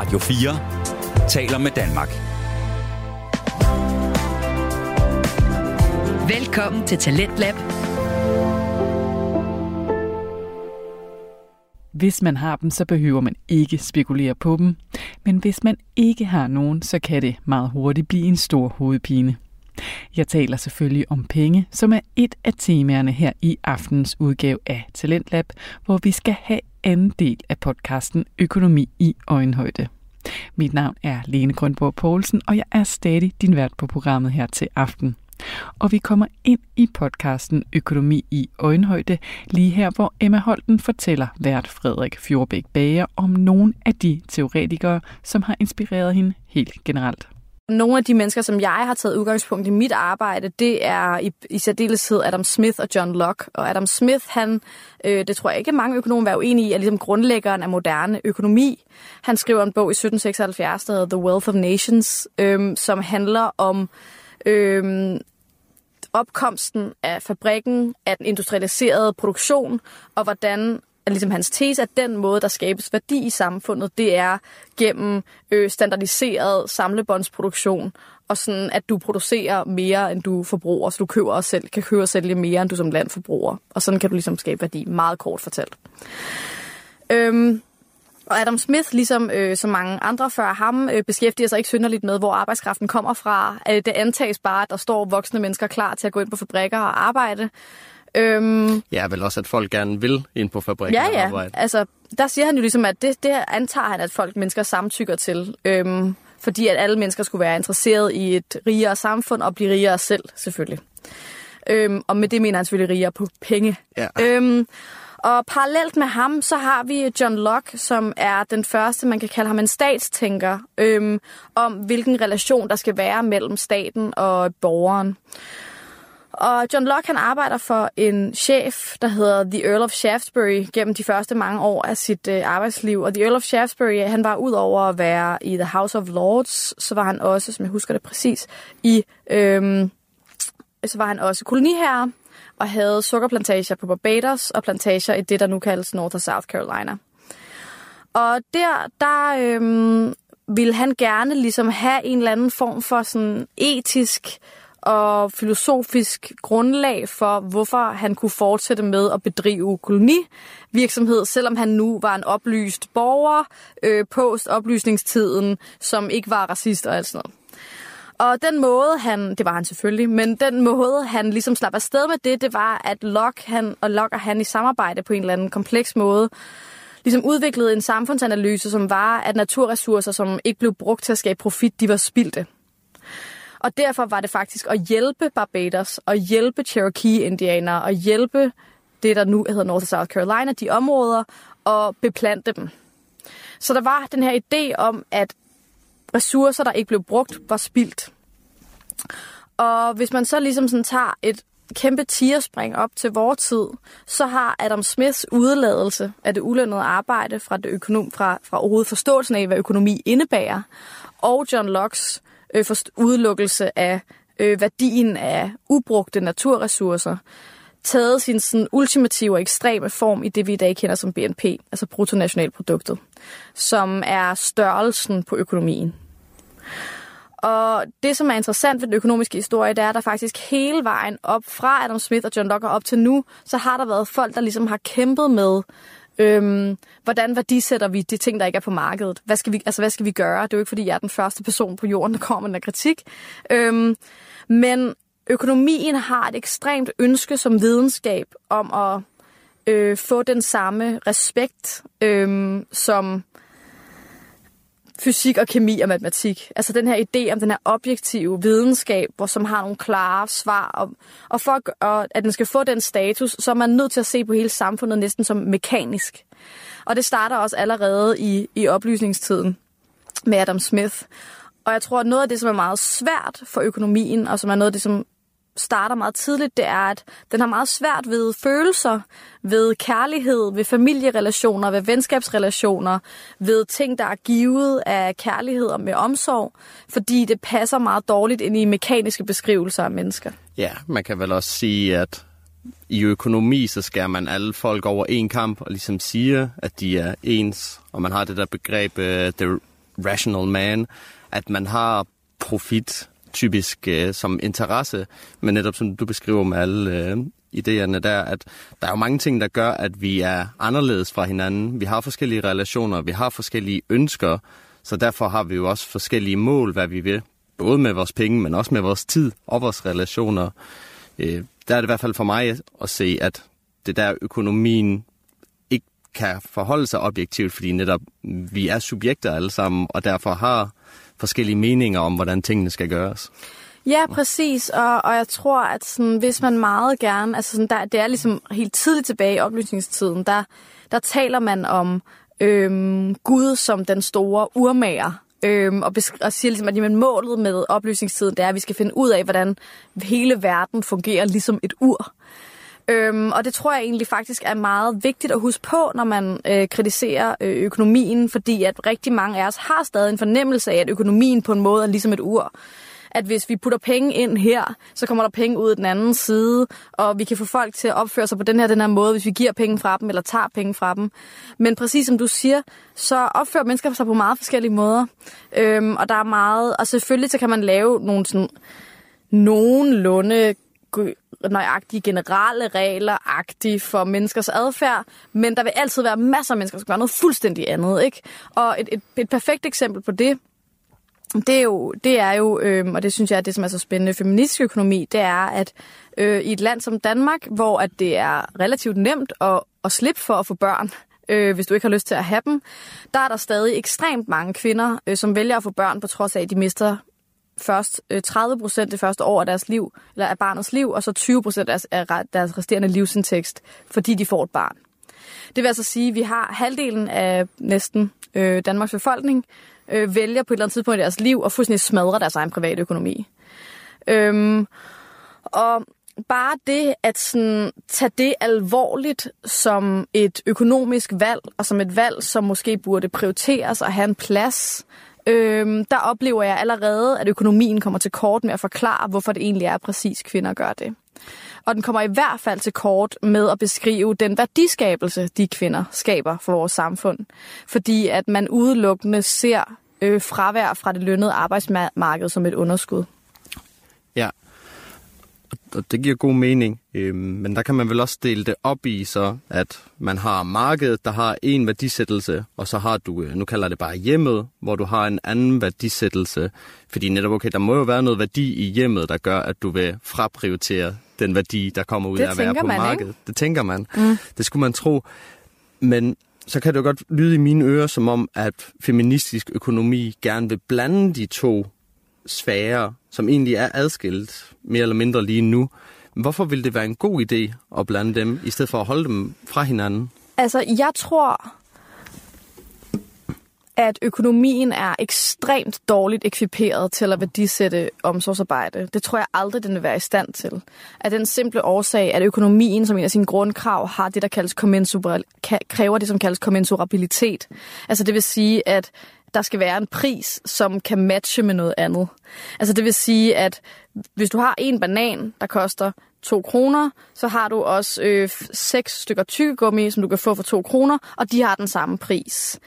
Radio 4 taler med Danmark. Velkommen til Talentlab. Hvis man har dem, så behøver man ikke spekulere på dem. Men hvis man ikke har nogen, så kan det meget hurtigt blive en stor hovedpine. Jeg taler selvfølgelig om penge, som er et af temaerne her i aftens udgave af Talentlab, hvor vi skal have anden del af podcasten Økonomi i øjenhøjde. Mit navn er Lene Grønborg Poulsen, og jeg er stadig din vært på programmet her til aften. Og vi kommer ind i podcasten Økonomi i øjenhøjde, lige her hvor Emma Holten fortæller vært Frederik Fjordbæk Bager om nogle af de teoretikere, som har inspireret hende helt generelt. Nogle af de mennesker, som jeg har taget udgangspunkt i mit arbejde, det er i, i særdeleshed Adam Smith og John Locke. Og Adam Smith, han, øh, det tror jeg ikke mange økonomer er uenige i, er ligesom grundlæggeren af moderne økonomi. Han skriver en bog i 1776, der hedder The Wealth of Nations, øh, som handler om øh, opkomsten af fabrikken, af den industrialiserede produktion, og hvordan ligesom hans tese, at den måde, der skabes værdi i samfundet, det er gennem øh, standardiseret samlebåndsproduktion, og sådan, at du producerer mere, end du forbruger, så du køber og selv, kan købe og sælge mere, end du som land forbruger. Og sådan kan du ligesom skabe værdi, meget kort fortalt. Øhm, og Adam Smith, ligesom øh, så mange andre før ham, øh, beskæftiger sig ikke synderligt med, hvor arbejdskraften kommer fra. Øh, det antages bare, at der står voksne mennesker klar til at gå ind på fabrikker og arbejde. Øhm, ja, vel også, at folk gerne vil ind på fabrikken ja, ja. arbejde. altså, der siger han jo ligesom, at det, det antager han, at folk mennesker samtykker til. Øhm, fordi at alle mennesker skulle være interesseret i et rigere samfund og blive rigere selv, selvfølgelig. Øhm, og med det mener han selvfølgelig rigere på penge. Ja. Øhm, og parallelt med ham, så har vi John Locke, som er den første, man kan kalde ham en statstænker, øhm, om hvilken relation der skal være mellem staten og borgeren. Og John Locke han arbejder for en chef, der hedder The Earl of Shaftesbury, gennem de første mange år af sit øh, arbejdsliv. Og The Earl of Shaftesbury, han var ud over at være i The House of Lords, så var han også, som jeg husker det præcis, i, øhm, så var han også koloniherre og havde sukkerplantager på Barbados og plantager i det, der nu kaldes North og South Carolina. Og der, der øhm, ville han gerne ligesom have en eller anden form for sådan etisk og filosofisk grundlag for, hvorfor han kunne fortsætte med at bedrive kolonivirksomhed, selvom han nu var en oplyst borger øh, post-oplysningstiden, som ikke var racist og alt sådan noget. Og den måde, han, det var han selvfølgelig, men den måde, han ligesom slap afsted med det, det var, at Locke han, og Locke og han i samarbejde på en eller anden kompleks måde, ligesom udviklede en samfundsanalyse, som var, at naturressourcer, som ikke blev brugt til at skabe profit, de var spildte. Og derfor var det faktisk at hjælpe Barbados, og hjælpe Cherokee-indianere, og hjælpe det, der nu hedder North South Carolina, de områder, og beplante dem. Så der var den her idé om, at ressourcer, der ikke blev brugt, var spildt. Og hvis man så ligesom sådan tager et kæmpe tierspring op til vores tid, så har Adam Smiths udladelse af det ulønnede arbejde fra, det økonom, fra, fra overhovedet forståelsen af, hvad økonomi indebærer, og John Locke's øh, for udelukkelse af øh, værdien af ubrugte naturressourcer, taget sin sådan, ultimative og ekstreme form i det, vi i dag kender som BNP, altså bruttonationalproduktet, som er størrelsen på økonomien. Og det, som er interessant ved den økonomiske historie, det er, at der faktisk hele vejen op fra Adam Smith og John Locke op til nu, så har der været folk, der ligesom har kæmpet med, øhm, hvordan værdisætter vi de ting, der ikke er på markedet? Hvad skal vi, altså, hvad skal vi gøre? Det er jo ikke, fordi jeg er den første person på jorden, der kommer med den kritik. Øhm, men økonomien har et ekstremt ønske som videnskab om at øh, få den samme respekt øh, som fysik og kemi og matematik. Altså den her idé om den her objektive videnskab, hvor som har nogle klare svar. Og, og for at, at den skal få den status, så er man nødt til at se på hele samfundet næsten som mekanisk. Og det starter også allerede i, i oplysningstiden med Adam Smith. Og jeg tror, at noget af det, som er meget svært for økonomien, og som er noget af det, som starter meget tidligt, det er, at den har meget svært ved følelser, ved kærlighed, ved familierelationer, ved venskabsrelationer, ved ting, der er givet af kærlighed og med omsorg, fordi det passer meget dårligt ind i mekaniske beskrivelser af mennesker. Ja, man kan vel også sige, at i økonomi, så skærer man alle folk over en kamp og ligesom siger, at de er ens, og man har det der begreb, uh, the rational man, at man har profit typisk øh, som interesse, men netop som du beskriver med alle øh, idéerne der, at der er jo mange ting, der gør, at vi er anderledes fra hinanden. Vi har forskellige relationer, vi har forskellige ønsker, så derfor har vi jo også forskellige mål, hvad vi vil. Både med vores penge, men også med vores tid og vores relationer. Øh, der er det i hvert fald for mig at se, at det der økonomien ikke kan forholde sig objektivt, fordi netop vi er subjekter alle sammen, og derfor har forskellige meninger om, hvordan tingene skal gøres. Ja, præcis. Og, og jeg tror, at sådan, hvis man meget gerne... Altså sådan, der, det er ligesom helt tidligt tilbage i oplysningstiden, der, der taler man om øhm, Gud som den store urmager. Øhm, og, og siger ligesom, at jamen, målet med oplysningstiden, det er, at vi skal finde ud af, hvordan hele verden fungerer ligesom et ur. Øhm, og det tror jeg egentlig faktisk er meget vigtigt at huske på, når man øh, kritiserer øh, økonomien, fordi at rigtig mange af os har stadig en fornemmelse af, at økonomien på en måde er ligesom et ur at hvis vi putter penge ind her, så kommer der penge ud af den anden side, og vi kan få folk til at opføre sig på den her, den her måde, hvis vi giver penge fra dem, eller tager penge fra dem. Men præcis som du siger, så opfører mennesker sig på meget forskellige måder. Øhm, og der er meget, og selvfølgelig så kan man lave nogle sådan nogenlunde nøjagtige generelle regler agtige for menneskers adfærd, men der vil altid være masser af mennesker, der skal gøre noget fuldstændig andet. Ikke? Og et, et, et perfekt eksempel på det, det er jo, det er jo øh, og det synes jeg er det, som er så spændende feministisk økonomi, det er, at øh, i et land som Danmark, hvor at det er relativt nemt at, at slippe for at få børn, øh, hvis du ikke har lyst til at have dem, der er der stadig ekstremt mange kvinder, øh, som vælger at få børn, på trods af, at de mister først øh, 30 procent det første år af deres liv, eller af barnets liv, og så 20 procent af, deres resterende livsindtægt, fordi de får et barn. Det vil altså sige, at vi har halvdelen af næsten øh, Danmarks befolkning, øh, vælger på et eller andet tidspunkt i deres liv at fuldstændig smadre deres egen private økonomi. Øhm, og bare det at sådan, tage det alvorligt som et økonomisk valg, og som et valg, som måske burde prioriteres og have en plads, øhm, der oplever jeg allerede, at økonomien kommer til kort med at forklare, hvorfor det egentlig er præcis kvinder gør det. Og den kommer i hvert fald til kort med at beskrive den værdiskabelse, de kvinder skaber for vores samfund. Fordi at man udelukkende ser øh, fravær fra det lønnede arbejdsmarked som et underskud. Og det giver god mening. Øhm, men der kan man vel også dele det op i, så at man har markedet, der har en værdisættelse, og så har du, øh, nu kalder det bare hjemmet, hvor du har en anden værdisættelse. Fordi netop, okay, der må jo være noget værdi i hjemmet, der gør, at du vil fraprioritere den værdi, der kommer ud det af at være på man, markedet. Ikke? Det tænker man. Mm. Det skulle man tro. Men så kan det jo godt lyde i mine ører som om, at feministisk økonomi gerne vil blande de to sfære, som egentlig er adskilt mere eller mindre lige nu. Hvorfor ville det være en god idé at blande dem, i stedet for at holde dem fra hinanden? Altså, jeg tror, at økonomien er ekstremt dårligt ekviperet til at værdisætte omsorgsarbejde. Det tror jeg aldrig, den vil være i stand til. Af den simple årsag, at økonomien som en af sine grundkrav har det, der kaldes kræver det, som kaldes kommensurabilitet. Altså det vil sige, at der skal være en pris, som kan matche med noget andet. Altså det vil sige, at hvis du har en banan, der koster 2 kroner, så har du også øh, 6 stykker tyggegummi, som du kan få for 2 kroner, og de har den samme pris.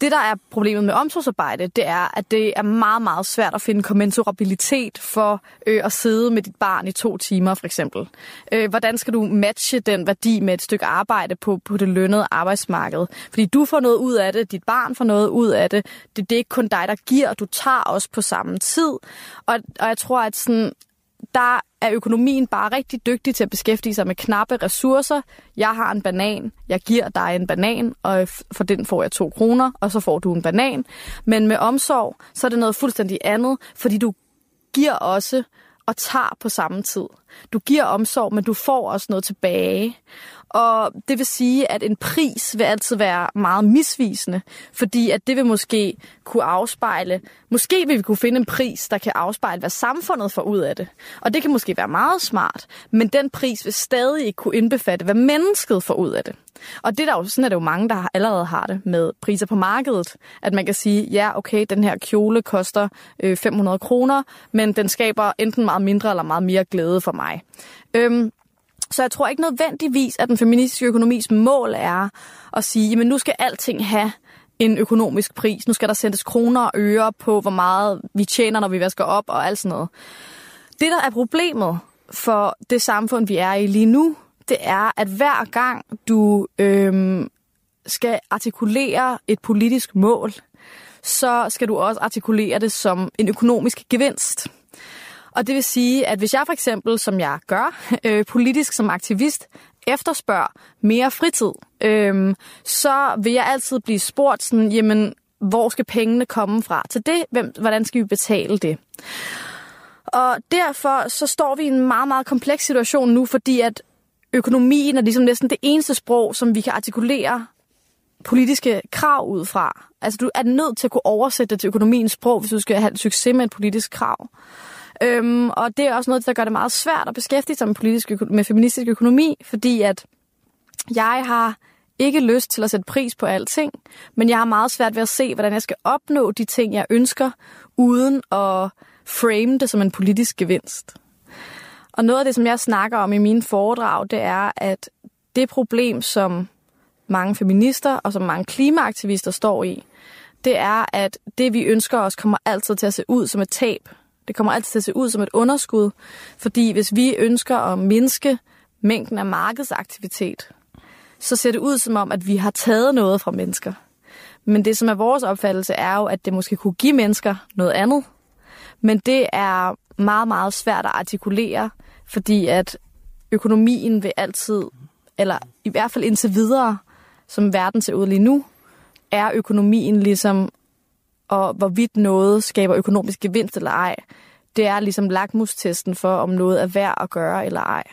Det, der er problemet med omsorgsarbejde, det er, at det er meget, meget svært at finde kommensurabilitet for øh, at sidde med dit barn i to timer, for eksempel. Øh, hvordan skal du matche den værdi med et stykke arbejde på, på det lønnede arbejdsmarked? Fordi du får noget ud af det, dit barn får noget ud af det. Det, det er ikke kun dig, der giver, du tager også på samme tid. Og, og jeg tror, at sådan, der er økonomien bare rigtig dygtig til at beskæftige sig med knappe ressourcer. Jeg har en banan, jeg giver dig en banan, og for den får jeg to kroner, og så får du en banan. Men med omsorg, så er det noget fuldstændig andet, fordi du giver også og tager på samme tid. Du giver omsorg, men du får også noget tilbage. Og det vil sige, at en pris vil altid være meget misvisende, fordi at det vil måske kunne afspejle, måske vil vi kunne finde en pris, der kan afspejle, hvad samfundet får ud af det. Og det kan måske være meget smart, men den pris vil stadig ikke kunne indbefatte, hvad mennesket får ud af det. Og det der jo, sådan er det jo mange, der allerede har det med priser på markedet. At man kan sige, ja, okay, den her kjole koster øh, 500 kroner, men den skaber enten meget mindre eller meget mere glæde for mig. Øhm, så jeg tror ikke nødvendigvis, at den feministiske økonomis mål er at sige, jamen nu skal alting have en økonomisk pris. Nu skal der sendes kroner og øre på, hvor meget vi tjener, når vi vasker op og alt sådan noget. Det, der er problemet for det samfund, vi er i lige nu, det er, at hver gang du øhm, skal artikulere et politisk mål, så skal du også artikulere det som en økonomisk gevinst. Og det vil sige, at hvis jeg for eksempel, som jeg gør, øh, politisk som aktivist, efterspørger mere fritid, øh, så vil jeg altid blive spurgt sådan, jamen, hvor skal pengene komme fra til det? Hvem, hvordan skal vi betale det? Og derfor så står vi i en meget, meget kompleks situation nu, fordi at økonomien er ligesom næsten det eneste sprog, som vi kan artikulere politiske krav ud fra. Altså, du er nødt til at kunne oversætte det til økonomiens sprog, hvis du skal have succes med et politisk krav. Øhm, og det er også noget, der gør det meget svært at beskæftige sig med, politisk, med feministisk økonomi, fordi at jeg har ikke lyst til at sætte pris på alting, men jeg har meget svært ved at se, hvordan jeg skal opnå de ting, jeg ønsker, uden at frame det som en politisk gevinst. Og noget af det, som jeg snakker om i mine foredrag, det er, at det problem, som mange feminister og som mange klimaaktivister står i, det er, at det, vi ønsker os, kommer altid til at se ud som et tab. Det kommer altid til at se ud som et underskud, fordi hvis vi ønsker at mindske mængden af markedsaktivitet, så ser det ud som om, at vi har taget noget fra mennesker. Men det, som er vores opfattelse, er jo, at det måske kunne give mennesker noget andet. Men det er meget, meget svært at artikulere, fordi at økonomien vil altid, eller i hvert fald indtil videre, som verden ser ud lige nu, er økonomien ligesom, og hvorvidt noget skaber økonomisk gevinst eller ej, det er ligesom lakmustesten for, om noget er værd at gøre eller ej.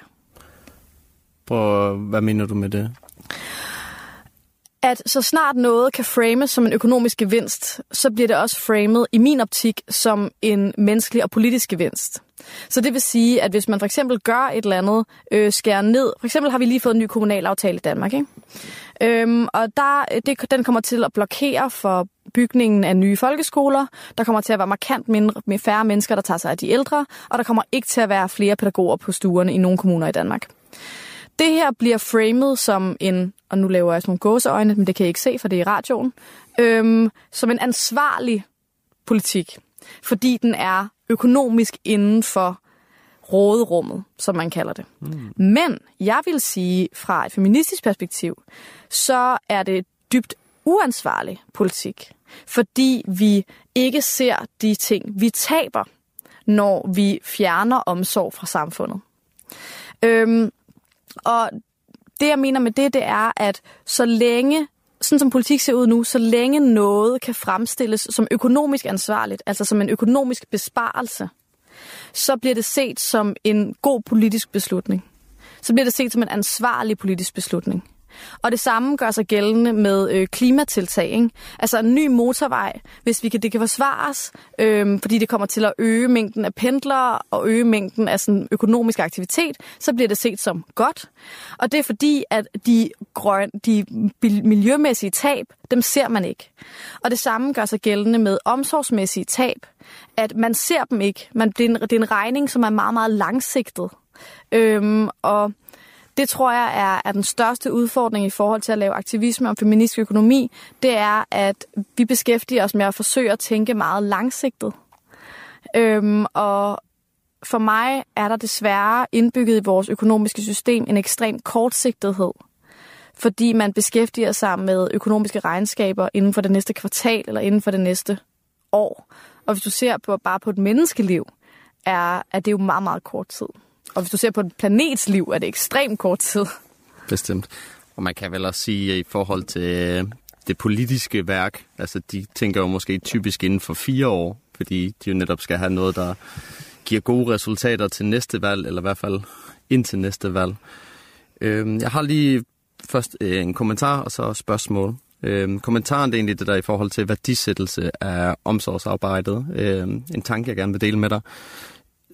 Prøv, hvad mener du med det? at så snart noget kan frames som en økonomisk gevinst, så bliver det også framet i min optik som en menneskelig og politisk gevinst. Så det vil sige, at hvis man for eksempel gør et eller andet, øh, skærer ned, for eksempel har vi lige fået en ny kommunalaftale i Danmark, ikke? Øhm, og der, det, den kommer til at blokere for bygningen af nye folkeskoler. Der kommer til at være markant mindre, med færre mennesker, der tager sig af de ældre, og der kommer ikke til at være flere pædagoger på stuerne i nogle kommuner i Danmark. Det her bliver framed som en, og nu laver jeg sådan nogle gåseøjne, men det kan I ikke se, for det er i radioen, øhm, som en ansvarlig politik, fordi den er økonomisk inden for råderummet, som man kalder det. Mm. Men jeg vil sige, fra et feministisk perspektiv, så er det dybt uansvarlig politik, fordi vi ikke ser de ting, vi taber, når vi fjerner omsorg fra samfundet. Øhm, og det, jeg mener med det, det er, at så længe, sådan som politik ser ud nu, så længe noget kan fremstilles som økonomisk ansvarligt, altså som en økonomisk besparelse, så bliver det set som en god politisk beslutning. Så bliver det set som en ansvarlig politisk beslutning. Og det samme gør sig gældende med øh, klimatiltag. Ikke? Altså en ny motorvej, hvis vi kan, det kan forsvares, øh, fordi det kommer til at øge mængden af pendlere og øge mængden af sådan, økonomisk aktivitet, så bliver det set som godt. Og det er fordi, at de, grøn, de miljømæssige tab, dem ser man ikke. Og det samme gør sig gældende med omsorgsmæssige tab, at man ser dem ikke. Man, det, er en, det er en regning, som er meget, meget langsigtet. Øhm, og det tror jeg er, er den største udfordring i forhold til at lave aktivisme om feministisk økonomi. Det er, at vi beskæftiger os med at forsøge at tænke meget langsigtet. Øhm, og for mig er der desværre indbygget i vores økonomiske system en ekstrem kortsigtethed. Fordi man beskæftiger sig med økonomiske regnskaber inden for det næste kvartal eller inden for det næste år. Og hvis du ser på bare på et menneskeliv, er, er det jo meget, meget kort tid. Og hvis du ser på et planets liv, er det ekstremt kort tid. Bestemt. Og man kan vel også sige, at i forhold til øh, det politiske værk, altså de tænker jo måske typisk inden for fire år, fordi de jo netop skal have noget, der giver gode resultater til næste valg, eller i hvert fald indtil næste valg. Øhm, jeg har lige først øh, en kommentar og så spørgsmål. Øhm, kommentaren det er egentlig det der i forhold til værdisættelse af omsorgsarbejdet. Øhm, en tanke, jeg gerne vil dele med dig.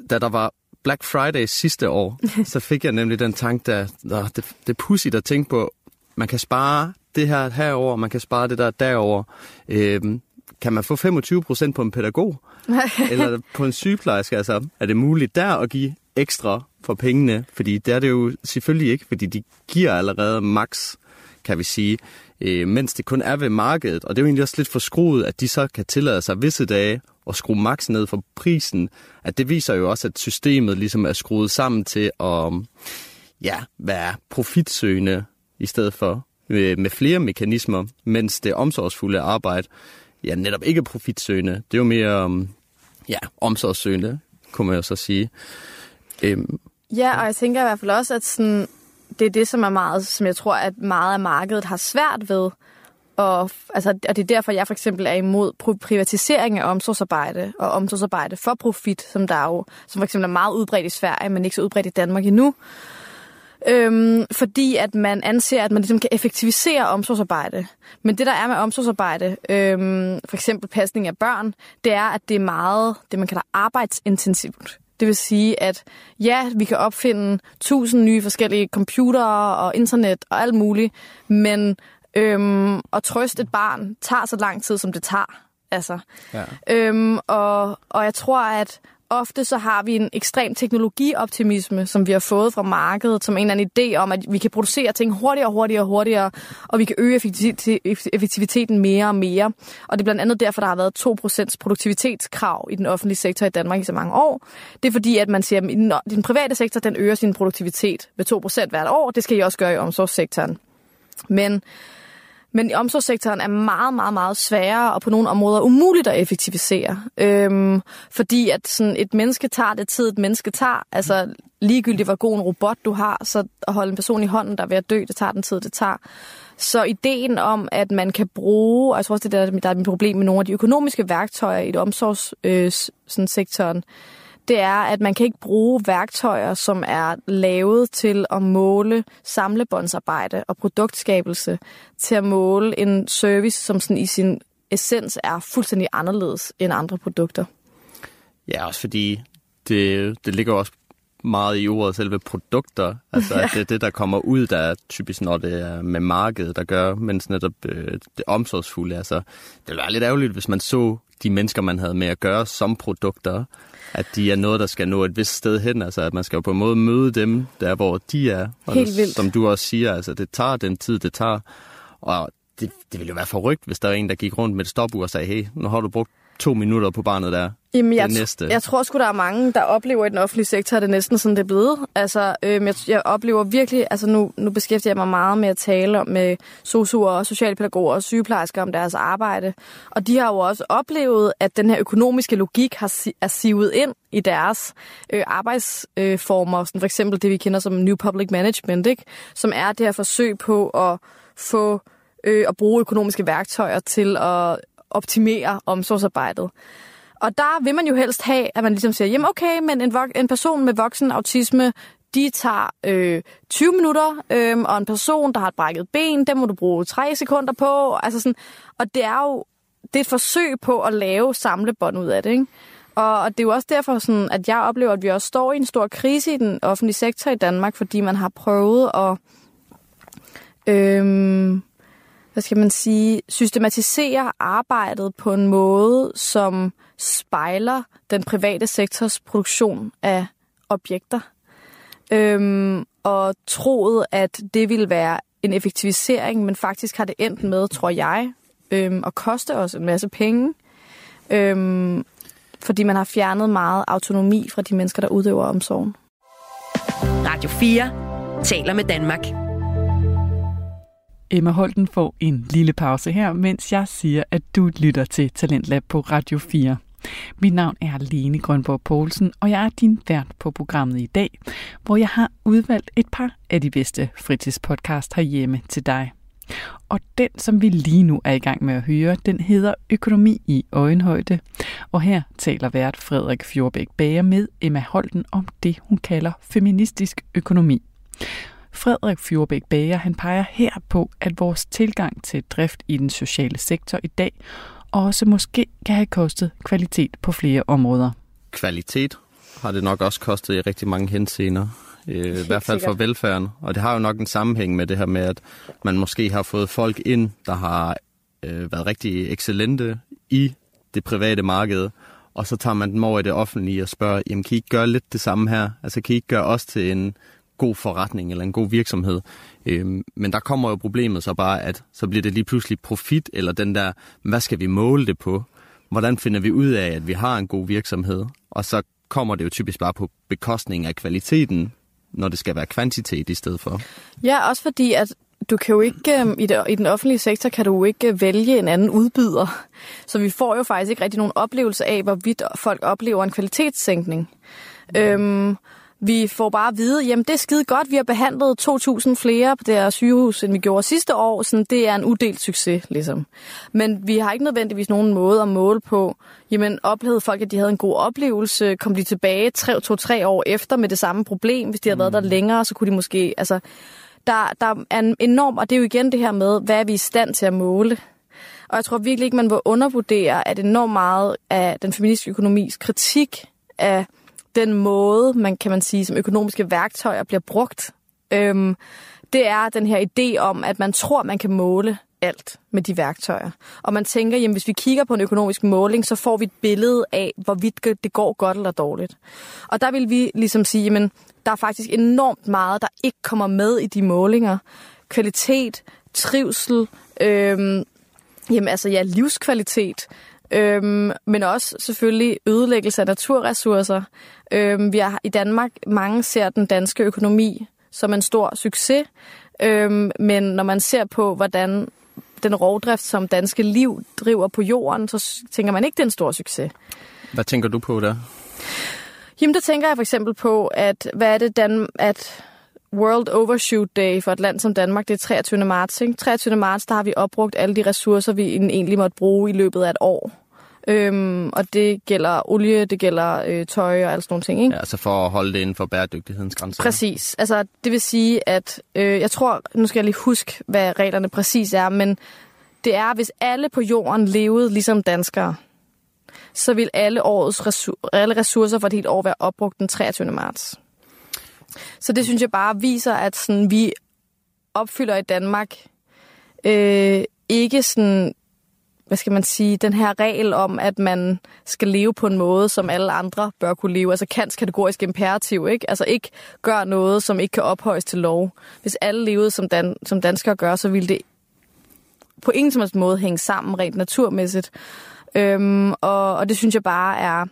Da der var Black Friday sidste år, så fik jeg nemlig den tanke, der, der det, det er pudsigt at tænke på, man kan spare det her herover, man kan spare det der derover. Øhm, kan man få 25 procent på en pædagog? eller på en sygeplejerske? Altså, er det muligt der at give ekstra for pengene? Fordi det er det jo selvfølgelig ikke, fordi de giver allerede max, kan vi sige. øh, mens det kun er ved markedet. Og det er jo egentlig også lidt for skruet, at de så kan tillade sig visse dage at skrue maks ned for prisen. At det viser jo også, at systemet ligesom er skruet sammen til at ja, være profitsøgende i stedet for øh, med flere mekanismer, mens det omsorgsfulde arbejde ja, netop ikke profitsøgende. Det er jo mere øh, ja, omsorgssøgende, kunne man jo så sige. Øhm. Ja, og jeg tænker i hvert fald også, at sådan, det er det, som er meget, som jeg tror, at meget af markedet har svært ved. Og, altså, og det er derfor, jeg for eksempel er imod privatisering af omsorgsarbejde og omsorgsarbejde for profit, som der jo, som for eksempel er meget udbredt i Sverige, men ikke så udbredt i Danmark endnu. Øhm, fordi at man anser, at man ligesom kan effektivisere omsorgsarbejde. Men det, der er med omsorgsarbejde, øhm, for eksempel pasning af børn, det er, at det er meget det, man kalder arbejdsintensivt. Det vil sige, at ja, vi kan opfinde tusind nye forskellige computere og internet og alt muligt, men øhm, at trøste et barn tager så lang tid, som det tager. Altså. Ja. Øhm, og, og jeg tror, at ofte så har vi en ekstrem teknologioptimisme, som vi har fået fra markedet, som en eller anden idé om, at vi kan producere ting hurtigere, hurtigere, hurtigere, og vi kan øge effektiviteten mere og mere. Og det er blandt andet derfor, der har været 2% produktivitetskrav i den offentlige sektor i Danmark i så mange år. Det er fordi, at man siger, at den private sektor den øger sin produktivitet med 2% hvert år. Det skal I også gøre i omsorgssektoren. Men men omsorgssektoren er meget, meget, meget sværere og på nogle områder umuligt at effektivisere. Øhm, fordi at sådan et menneske tager det tid, et menneske tager. Altså ligegyldigt hvor god en robot du har, så at holde en person i hånden, der er ved at dø, det tager den tid, det tager. Så ideen om, at man kan bruge, og jeg tror også, det der, der er mit problem med nogle af de økonomiske værktøjer i et omsorgssektoren, øh, det er, at man kan ikke bruge værktøjer, som er lavet til at måle samlebåndsarbejde og produktskabelse, til at måle en service, som sådan i sin essens er fuldstændig anderledes end andre produkter. Ja, også fordi det, det ligger også meget i ordet selve produkter. Altså, ja. at det er det, der kommer ud, der er typisk, når det er med markedet, der gør, mens netop øh, det omsorgsfulde. Altså, det ville være lidt ærgerligt, hvis man så de mennesker, man havde med at gøre som produkter, at de er noget, der skal nå et vist sted hen. Altså, at man skal jo på en måde møde dem, der hvor de er. Og Helt vildt. Som du også siger, altså, det tager den tid, det tager. Og det, det ville jo være forrygt, hvis der var en, der gik rundt med et stopur og sagde, hey, nu har du brugt to minutter på barnet der. Jamen, jeg, det næste. jeg tror sgu, der er mange, der oplever i den offentlige sektor, at det er næsten sådan, det er blevet. Altså, øhm, jeg, jeg oplever virkelig, altså nu, nu beskæftiger jeg mig meget med at tale om med sosuer og socialpædagoger og sygeplejersker om deres arbejde. Og de har jo også oplevet, at den her økonomiske logik har er sivet ind i deres øh, arbejdsformer. Øh, sådan for eksempel det, vi kender som New Public Management, ikke? som er det her forsøg på at få øh, at bruge økonomiske værktøjer til at optimere omsorgsarbejdet. Og der vil man jo helst have, at man ligesom siger, jamen okay, men en, en person med voksen autisme, de tager øh, 20 minutter, øh, og en person, der har et brækket ben, den må du bruge 3 sekunder på. Altså sådan, og det er jo det er et forsøg på at lave samlebånd ud af det. Ikke? Og, og det er jo også derfor, sådan, at jeg oplever, at vi også står i en stor krise i den offentlige sektor i Danmark, fordi man har prøvet at... Øh, hvad skal man sige, systematisere arbejdet på en måde, som spejler den private sektors produktion af objekter. Øhm, og troet, at det ville være en effektivisering, men faktisk har det endt med, tror jeg, øhm, at koste os en masse penge. Øhm, fordi man har fjernet meget autonomi fra de mennesker, der udøver omsorgen. Radio 4 taler med Danmark. Emma Holten får en lille pause her, mens jeg siger, at du lytter til Talentlab på Radio 4. Mit navn er Lene Grønborg Poulsen, og jeg er din vært på programmet i dag, hvor jeg har udvalgt et par af de bedste fritidspodcast herhjemme til dig. Og den, som vi lige nu er i gang med at høre, den hedder Økonomi i øjenhøjde. Og her taler vært Frederik Fjordbæk Bager med Emma Holten om det, hun kalder feministisk økonomi. Frederik Fjordbæk Bager han peger her på, at vores tilgang til drift i den sociale sektor i dag også måske kan have kostet kvalitet på flere områder. Kvalitet har det nok også kostet i rigtig mange henseender. Øh, I hvert fald for velfærden. Og det har jo nok en sammenhæng med det her med, at man måske har fået folk ind, der har øh, været rigtig excellente i det private marked, og så tager man dem over i det offentlige og spørger, jamen kan I ikke gøre lidt det samme her? Altså kan I ikke gøre os til en god forretning eller en god virksomhed. Øhm, men der kommer jo problemet så bare, at så bliver det lige pludselig profit, eller den der, hvad skal vi måle det på? Hvordan finder vi ud af, at vi har en god virksomhed? Og så kommer det jo typisk bare på bekostning af kvaliteten, når det skal være kvantitet i stedet for. Ja, også fordi, at du kan jo ikke, øhm, i, det, i den offentlige sektor kan du jo ikke øh, vælge en anden udbyder. Så vi får jo faktisk ikke rigtig nogen oplevelse af, hvorvidt folk oplever en kvalitetssænkning. Ja. Øhm, vi får bare at vide, jamen det er skide godt, vi har behandlet 2.000 flere på det her sygehus, end vi gjorde sidste år, så det er en uddelt succes, ligesom. Men vi har ikke nødvendigvis nogen måde at måle på, jamen oplevede folk, at de havde en god oplevelse, kom de tilbage 2-3 år efter med det samme problem, hvis de havde mm. været der mm. længere, så kunne de måske, altså, der, der er en enorm, og det er jo igen det her med, hvad er vi i stand til at måle? Og jeg tror virkelig ikke, man vil undervurdere, at enormt meget af den feministiske økonomis kritik af den måde, man kan man sige, som økonomiske værktøjer bliver brugt, øhm, det er den her idé om, at man tror, man kan måle alt med de værktøjer. Og man tænker, jamen hvis vi kigger på en økonomisk måling, så får vi et billede af, hvorvidt det går godt eller dårligt. Og der vil vi ligesom sige, jamen der er faktisk enormt meget, der ikke kommer med i de målinger. Kvalitet, trivsel, øhm, jamen altså ja, livskvalitet, øhm, men også selvfølgelig ødelæggelse af naturressourcer. Øhm, vi har i Danmark, mange ser den danske økonomi som en stor succes, øhm, men når man ser på, hvordan den rovdrift, som danske liv driver på jorden, så tænker man ikke, det er en stor succes. Hvad tænker du på der? Jamen, der tænker jeg for eksempel på, at hvad er det, Dan at World Overshoot Day for et land som Danmark, det er 23. marts. Ikke? 23. marts, der har vi opbrugt alle de ressourcer, vi egentlig måtte bruge i løbet af et år. Øhm, og det gælder olie, det gælder øh, tøj og alle sådan nogle ting. Ikke? Ja, altså for at holde det inden for bæredygtighedens grænser. Præcis. Altså, det vil sige, at øh, jeg tror, nu skal jeg lige huske, hvad reglerne præcis er, men det er, hvis alle på jorden levede ligesom danskere, så vil alle årets ressour- alle ressourcer for et helt år være opbrugt den 23. marts. Så det synes jeg bare viser, at sådan, vi opfylder i Danmark øh, ikke sådan, hvad skal man sige, den her regel om, at man skal leve på en måde, som alle andre bør kunne leve. Altså Kants kategorisk imperativ, ikke? Altså ikke gør noget, som ikke kan ophøjes til lov. Hvis alle levede, som, dan- som danskere gør, så ville det på ingen som helst måde hænge sammen rent naturmæssigt. Øhm, og, og det synes jeg bare er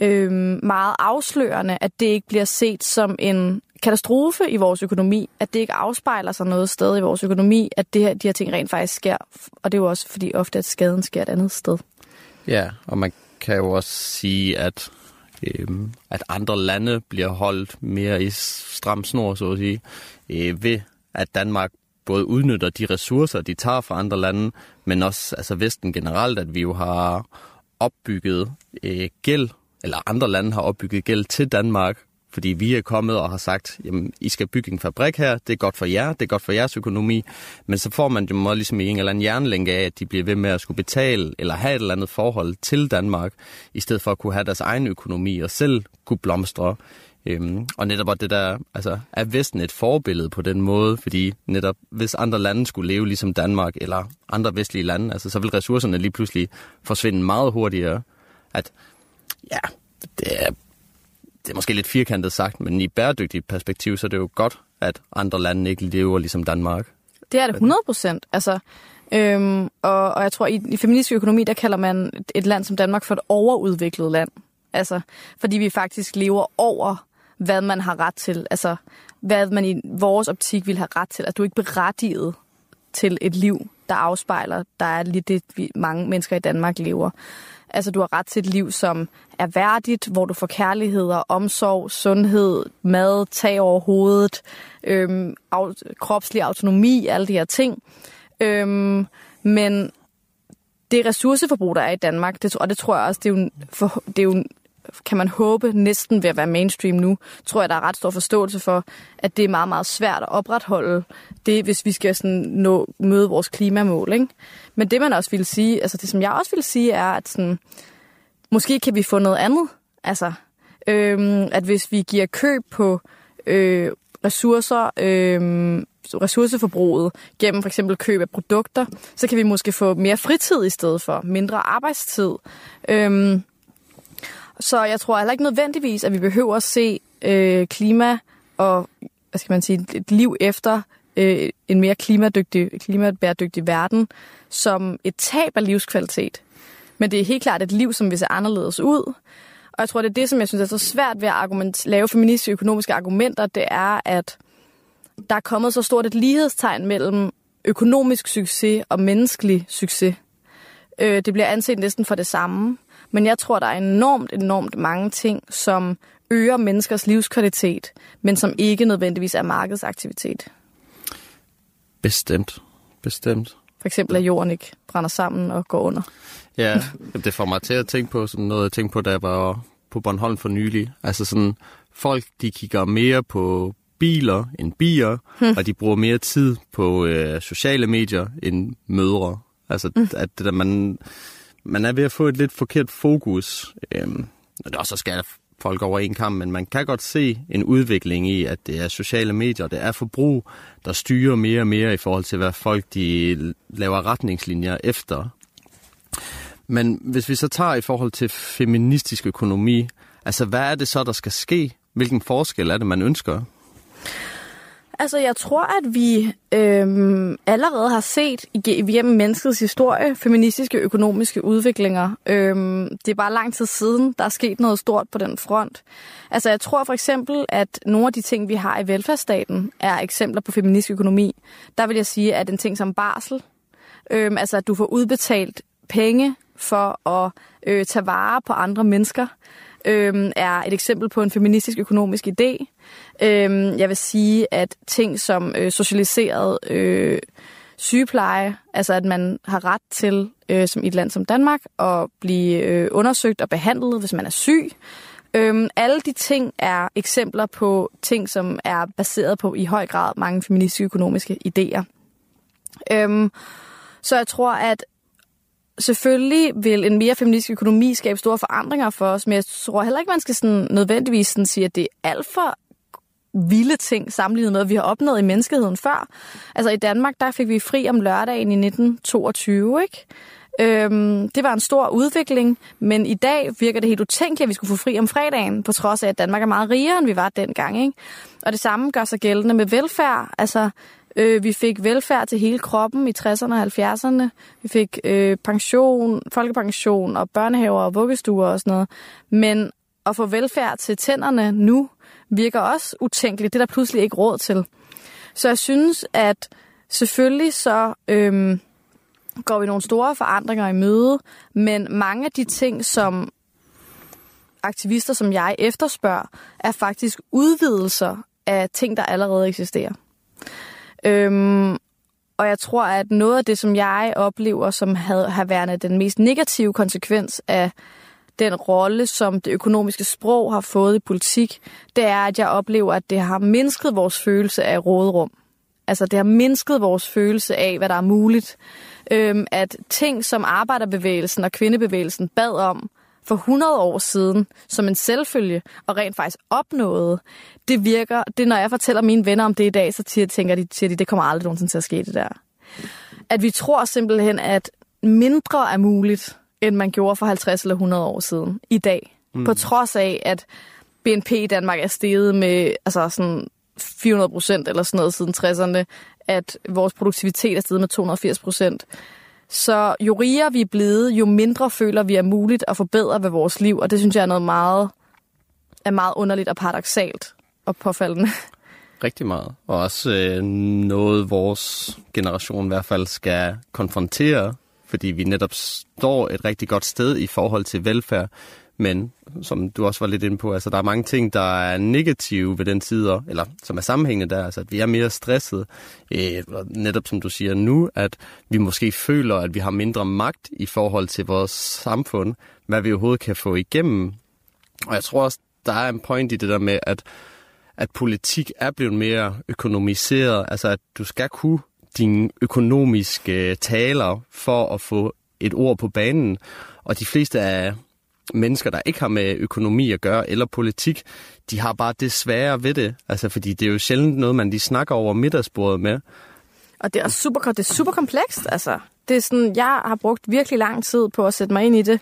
øh, meget afslørende, at det ikke bliver set som en katastrofe i vores økonomi, at det ikke afspejler sig noget sted i vores økonomi, at det her, de her ting rent faktisk sker. Og det er jo også fordi ofte, at skaden sker et andet sted. Ja, og man kan jo også sige, at, øh, at andre lande bliver holdt mere i stram snor, så at sige, øh, ved at Danmark både udnytter de ressourcer, de tager fra andre lande, men også altså Vesten generelt, at vi jo har opbygget øh, gæld, eller andre lande har opbygget gæld til Danmark, fordi vi er kommet og har sagt, jamen, I skal bygge en fabrik her, det er godt for jer, det er godt for jeres økonomi, men så får man jo ligesom i en eller anden jernlænke af, at de bliver ved med at skulle betale eller have et eller andet forhold til Danmark, i stedet for at kunne have deres egen økonomi og selv kunne blomstre. Øhm, og netop det der, altså er Vesten et forbillede på den måde, fordi netop hvis andre lande skulle leve ligesom Danmark eller andre vestlige lande, altså så vil ressourcerne lige pludselig forsvinde meget hurtigere. At ja, det er, det er måske lidt firkantet sagt, men i bæredygtigt perspektiv, så er det jo godt, at andre lande ikke lever ligesom Danmark. Det er det 100 procent. Altså, øhm, og, og jeg tror, i, i feministisk økonomi, der kalder man et land som Danmark for et overudviklet land. Altså, fordi vi faktisk lever over hvad man har ret til. Altså, hvad man i vores optik vil have ret til. At du er ikke berettiget til et liv, der afspejler, der er lige det, vi, mange mennesker i Danmark lever. Altså, du har ret til et liv, som er værdigt, hvor du får kærlighed og omsorg, sundhed, mad, tag over hovedet, øhm, af, kropslig autonomi, alle de her ting. Øhm, men det ressourceforbrug, der er i Danmark, det, og det tror jeg også, det er jo, for, det er jo kan man håbe, næsten ved at være mainstream nu, tror jeg, der er ret stor forståelse for, at det er meget, meget svært at opretholde det, hvis vi skal sådan nå, møde vores klimamål. Ikke? Men det, man også vil sige, altså det, som jeg også vil sige, er, at sådan, måske kan vi få noget andet. Altså, øhm, at hvis vi giver køb på øh, ressourcer, øh, ressourceforbruget gennem for eksempel køb af produkter, så kan vi måske få mere fritid i stedet for, mindre arbejdstid. Øhm, så jeg tror heller ikke nødvendigvis, at vi behøver at se øh, klima og hvad skal man sige, et liv efter øh, en mere klimadygtig, klimabæredygtig verden som et tab af livskvalitet. Men det er helt klart et liv, som vil se anderledes ud. Og jeg tror, det er det, som jeg synes er så svært ved at argument, lave feministiske økonomiske argumenter, det er, at der er kommet så stort et lighedstegn mellem økonomisk succes og menneskelig succes. Øh, det bliver anset næsten for det samme. Men jeg tror, der er enormt, enormt mange ting, som øger menneskers livskvalitet, men som ikke nødvendigvis er markedsaktivitet. Bestemt. Bestemt. For eksempel, at jorden ikke brænder sammen og går under. Ja, det får mig til at tænke på sådan noget, jeg tænkte på, da jeg var på Bornholm for nylig. Altså sådan, folk de kigger mere på biler end bier, hmm. og de bruger mere tid på øh, sociale medier end mødre. Altså, hmm. at det der, man, man er ved at få et lidt forkert fokus. Øhm, og det også skal folk over en kamp, men man kan godt se en udvikling i, at det er sociale medier, det er forbrug, der styrer mere og mere i forhold til, hvad folk de laver retningslinjer efter. Men hvis vi så tager i forhold til feministisk økonomi, altså hvad er det så, der skal ske? Hvilken forskel er det, man ønsker? Altså, jeg tror, at vi øhm, allerede har set igennem menneskets historie feministiske økonomiske udviklinger. Øhm, det er bare lang tid siden, der er sket noget stort på den front. Altså, jeg tror for eksempel, at nogle af de ting, vi har i velfærdsstaten, er eksempler på feministisk økonomi. Der vil jeg sige, at en ting som barsel, øhm, altså at du får udbetalt penge for at øh, tage vare på andre mennesker, øh, er et eksempel på en feministisk økonomisk idé. Øhm, jeg vil sige, at ting som øh, socialiseret øh, sygepleje, altså at man har ret til, øh, som i et land som Danmark, at blive øh, undersøgt og behandlet, hvis man er syg. Øhm, alle de ting er eksempler på ting, som er baseret på i høj grad mange feministiske økonomiske idéer. Øhm, så jeg tror, at selvfølgelig vil en mere feministisk økonomi skabe store forandringer for os, men jeg tror heller ikke, man skal sådan nødvendigvis sådan sige, at det er alt for vilde ting sammenlignet med, hvad vi har opnået i menneskeheden før. Altså i Danmark, der fik vi fri om lørdagen i 1922, ikke? Øhm, det var en stor udvikling, men i dag virker det helt utænkeligt, at vi skulle få fri om fredagen, på trods af, at Danmark er meget rigere, end vi var dengang. Ikke? Og det samme gør sig gældende med velfærd. Altså, Øh, vi fik velfærd til hele kroppen i 60'erne og 70'erne. Vi fik øh, pension, folkepension og børnehaver og vuggestuer og sådan noget. Men at få velfærd til tænderne nu virker også utænkeligt. Det er der pludselig ikke råd til. Så jeg synes, at selvfølgelig så øhm, går vi nogle store forandringer i møde, men mange af de ting, som aktivister som jeg efterspørger, er faktisk udvidelser af ting, der allerede eksisterer. Øhm, og jeg tror, at noget af det, som jeg oplever, som havde, har været den mest negative konsekvens af den rolle, som det økonomiske sprog har fået i politik, det er, at jeg oplever, at det har mindsket vores følelse af råderum. Altså, det har mindsket vores følelse af, hvad der er muligt. Øhm, at ting, som arbejderbevægelsen og kvindebevægelsen bad om, for 100 år siden som en selvfølge og rent faktisk opnåede, det virker, det når jeg fortæller mine venner om det i dag, så tænker de, siger de, det kommer aldrig nogensinde til at ske det der. At vi tror simpelthen, at mindre er muligt, end man gjorde for 50 eller 100 år siden i dag. Mm. På trods af, at BNP i Danmark er steget med altså sådan 400 procent eller sådan noget siden 60'erne, at vores produktivitet er steget med 280 procent. Så jo rigere vi er blevet, jo mindre føler vi er muligt at forbedre ved vores liv, og det synes jeg er noget meget, er meget underligt og paradoxalt og påfaldende. Rigtig meget. Og også øh, noget, vores generation i hvert fald skal konfrontere, fordi vi netop står et rigtig godt sted i forhold til velfærd. Men som du også var lidt inde på, altså der er mange ting, der er negative ved den side, eller som er sammenhængende der, altså at vi er mere stresset. Øh, netop som du siger nu, at vi måske føler, at vi har mindre magt i forhold til vores samfund, hvad vi overhovedet kan få igennem. Og jeg tror også, der er en point i det der med, at, at politik er blevet mere økonomiseret, altså at du skal kunne dine økonomiske øh, taler for at få et ord på banen. Og de fleste af mennesker, der ikke har med økonomi at gøre, eller politik, de har bare det svære ved det. Altså, fordi det er jo sjældent noget, man lige snakker over middagsbordet med. Og det er super, det er super komplekst, altså. Det er sådan, jeg har brugt virkelig lang tid på at sætte mig ind i det,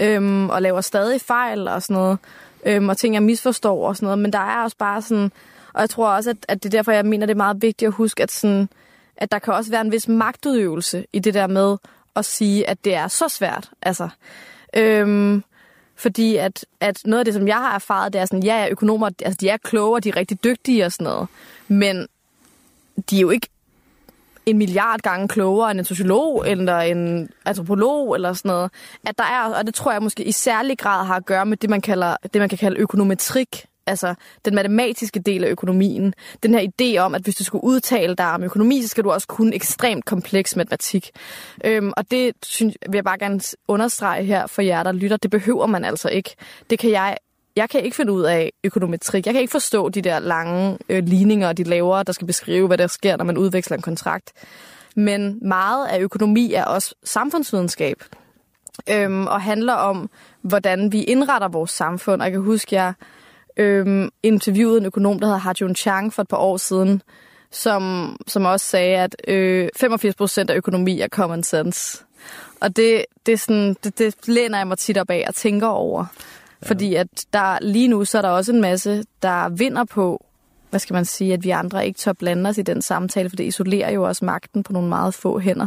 øhm, og laver stadig fejl og sådan noget, øhm, og ting, jeg misforstår og sådan noget, men der er også bare sådan, Og jeg tror også, at, at det er derfor, jeg mener, det er meget vigtigt at huske, at, sådan, at der kan også være en vis magtudøvelse i det der med at sige, at det er så svært. Altså, øhm, fordi at, at noget af det, som jeg har erfaret, det er sådan, ja, økonomer, altså de er kloge, og de er rigtig dygtige og sådan noget. Men de er jo ikke en milliard gange klogere end en sociolog eller en antropolog eller sådan noget. At der er, og det tror jeg måske i særlig grad har at gøre med det, man, kalder, det, man kan kalde økonometrik. Altså den matematiske del af økonomien. Den her idé om, at hvis du skulle udtale dig om økonomi, så skal du også kunne ekstremt kompleks matematik. Øhm, og det synes, vil jeg bare gerne understrege her for jer, der lytter. Det behøver man altså ikke. Det kan jeg jeg kan ikke finde ud af økonometrik. Jeg kan ikke forstå de der lange øh, ligninger, de laver, der skal beskrive, hvad der sker, når man udveksler en kontrakt. Men meget af økonomi er også samfundsvidenskab, øhm, og handler om, hvordan vi indretter vores samfund. Og jeg kan huske, jeg øhm, interviewede en økonom, der hedder Hajun Chang for et par år siden, som, som også sagde, at øh, 85 procent af økonomi er common sense. Og det, det, er sådan, det, det læner jeg mig tit op af og tænker over. Fordi at der lige nu, så er der også en masse, der vinder på, hvad skal man sige, at vi andre ikke tør blande os i den samtale, for det isolerer jo også magten på nogle meget få hænder.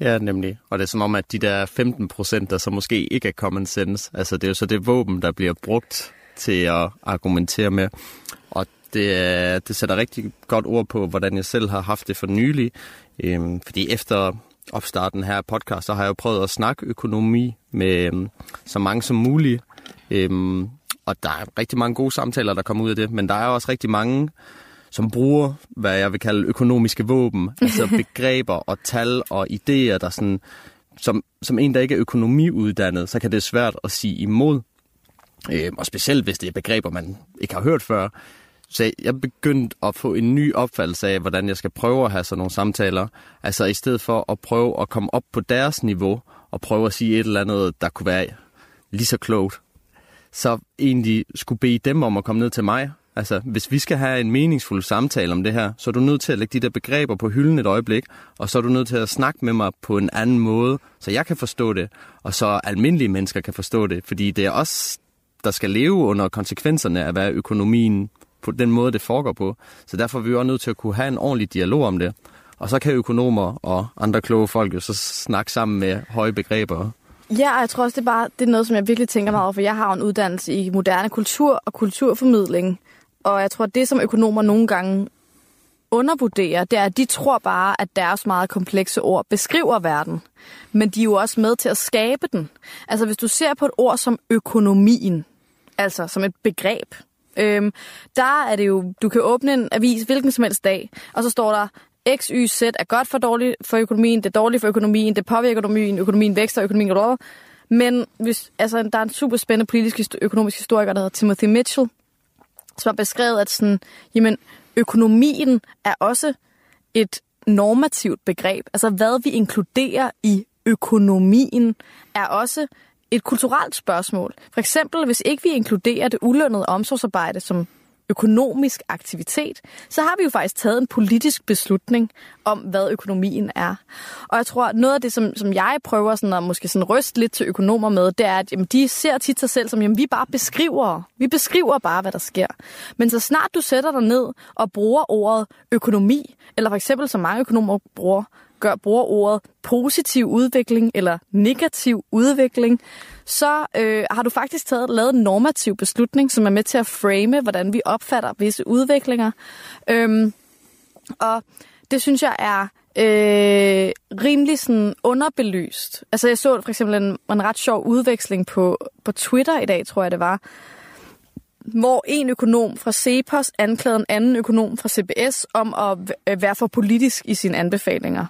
Ja, nemlig. Og det er som om, at de der 15 procent, der så måske ikke er common sense, altså det er jo så det våben, der bliver brugt til at argumentere med. Og det, det sætter rigtig godt ord på, hvordan jeg selv har haft det for nylig. Øhm, fordi efter opstarten her podcast, så har jeg jo prøvet at snakke økonomi med øhm, så mange som muligt. Øhm, og der er rigtig mange gode samtaler, der kommer ud af det, men der er også rigtig mange, som bruger, hvad jeg vil kalde økonomiske våben, altså begreber og tal og idéer, der sådan, som, som en, der ikke er økonomiuddannet, så kan det svært at sige imod øh, og specielt hvis det er begreber, man ikke har hørt før. Så jeg begyndte at få en ny opfattelse af, hvordan jeg skal prøve at have sådan nogle samtaler. Altså i stedet for at prøve at komme op på deres niveau, og prøve at sige et eller andet, der kunne være lige så klogt, så egentlig skulle bede dem om at komme ned til mig. Altså, hvis vi skal have en meningsfuld samtale om det her, så er du nødt til at lægge de der begreber på hylden et øjeblik, og så er du nødt til at snakke med mig på en anden måde, så jeg kan forstå det, og så almindelige mennesker kan forstå det, fordi det er også der skal leve under konsekvenserne af, hvad økonomien på den måde, det foregår på. Så derfor er vi også nødt til at kunne have en ordentlig dialog om det. Og så kan økonomer og andre kloge folk jo så snakke sammen med høje begreber Ja, og jeg tror også, det er, bare, det er noget, som jeg virkelig tænker meget over, for jeg har en uddannelse i moderne kultur og kulturformidling. Og jeg tror, at det, som økonomer nogle gange undervurderer, det er, at de tror bare, at deres meget komplekse ord beskriver verden. Men de er jo også med til at skabe den. Altså hvis du ser på et ord som økonomien, altså som et begreb, øhm, der er det jo, du kan åbne en avis hvilken som helst dag, og så står der X, Y, Z er godt for dårligt for økonomien, det er dårligt for økonomien, det påvirker økonomien, økonomien vækster, økonomien går. Men hvis, altså, der er en super spændende politisk økonomisk historiker, der hedder Timothy Mitchell, som har beskrevet, at sådan, jamen, økonomien er også et normativt begreb. Altså hvad vi inkluderer i økonomien er også et kulturelt spørgsmål. For eksempel, hvis ikke vi inkluderer det ulønnede omsorgsarbejde som økonomisk aktivitet, så har vi jo faktisk taget en politisk beslutning om, hvad økonomien er. Og jeg tror, at noget af det, som, som jeg prøver sådan at måske sådan ryste lidt til økonomer med, det er, at jamen, de ser tit sig selv som, jamen vi bare beskriver. Vi beskriver bare, hvad der sker. Men så snart du sætter dig ned og bruger ordet økonomi, eller for eksempel som mange økonomer bruger, gør, bruger ordet positiv udvikling eller negativ udvikling, så øh, har du faktisk taget, lavet en normativ beslutning, som er med til at frame, hvordan vi opfatter visse udviklinger. Øhm, og det synes jeg er øh, rimelig sådan underbelyst. Altså jeg så for eksempel en, en ret sjov udveksling på, på Twitter i dag, tror jeg det var, hvor en økonom fra CEPOS anklagede en anden økonom fra CBS om at være for politisk i sine anbefalinger.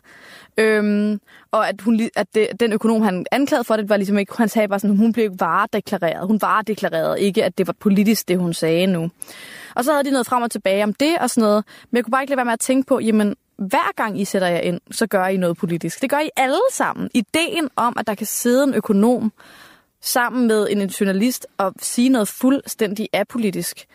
Øhm, og at, hun, at det, den økonom, han anklagede for det, var ligesom ikke, han sagde bare sådan, hun blev ikke varedeklareret. Hun varedeklarerede ikke, at det var politisk, det hun sagde nu. Og så havde de noget frem og tilbage om det og sådan noget. Men jeg kunne bare ikke lade være med at tænke på, jamen, hver gang I sætter jer ind, så gør I noget politisk. Det gør I alle sammen. Ideen om, at der kan sidde en økonom sammen med en journalist og sige noget fuldstændig apolitisk,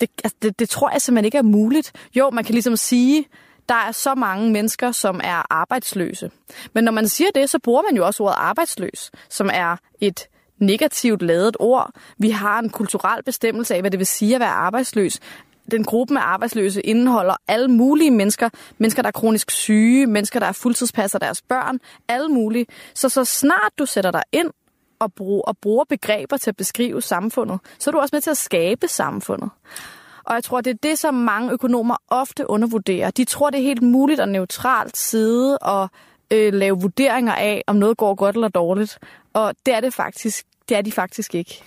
det, altså, det, det tror jeg simpelthen ikke er muligt. Jo, man kan ligesom sige, der er så mange mennesker, som er arbejdsløse. Men når man siger det, så bruger man jo også ordet arbejdsløs, som er et negativt lavet ord. Vi har en kulturel bestemmelse af, hvad det vil sige at være arbejdsløs. den gruppe med arbejdsløse indeholder alle mulige mennesker. Mennesker, der er kronisk syge, mennesker, der er fuldtidspasser deres børn, alle mulige. Så så snart du sætter dig ind og, bruger, og bruger begreber til at beskrive samfundet, så er du også med til at skabe samfundet. Og jeg tror, det er det, som mange økonomer ofte undervurderer. De tror, det er helt muligt at neutralt sidde og øh, lave vurderinger af, om noget går godt eller dårligt. Og det er det faktisk. Det er de faktisk ikke.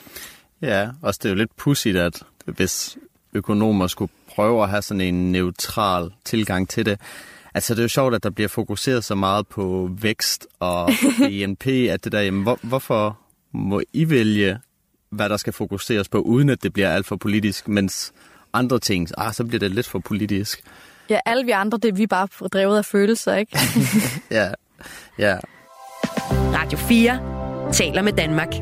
Ja, også det er jo lidt pudsigt, at hvis økonomer skulle prøve at have sådan en neutral tilgang til det, Altså, det er jo sjovt, at der bliver fokuseret så meget på vækst og BNP, at det der, jamen, hvor, hvorfor må I vælge, hvad der skal fokuseres på, uden at det bliver alt for politisk, mens andre ting, ah, så bliver det lidt for politisk. Ja, alle vi andre, det er vi bare drevet af følelser, ikke? ja, ja. Radio 4 taler med Danmark.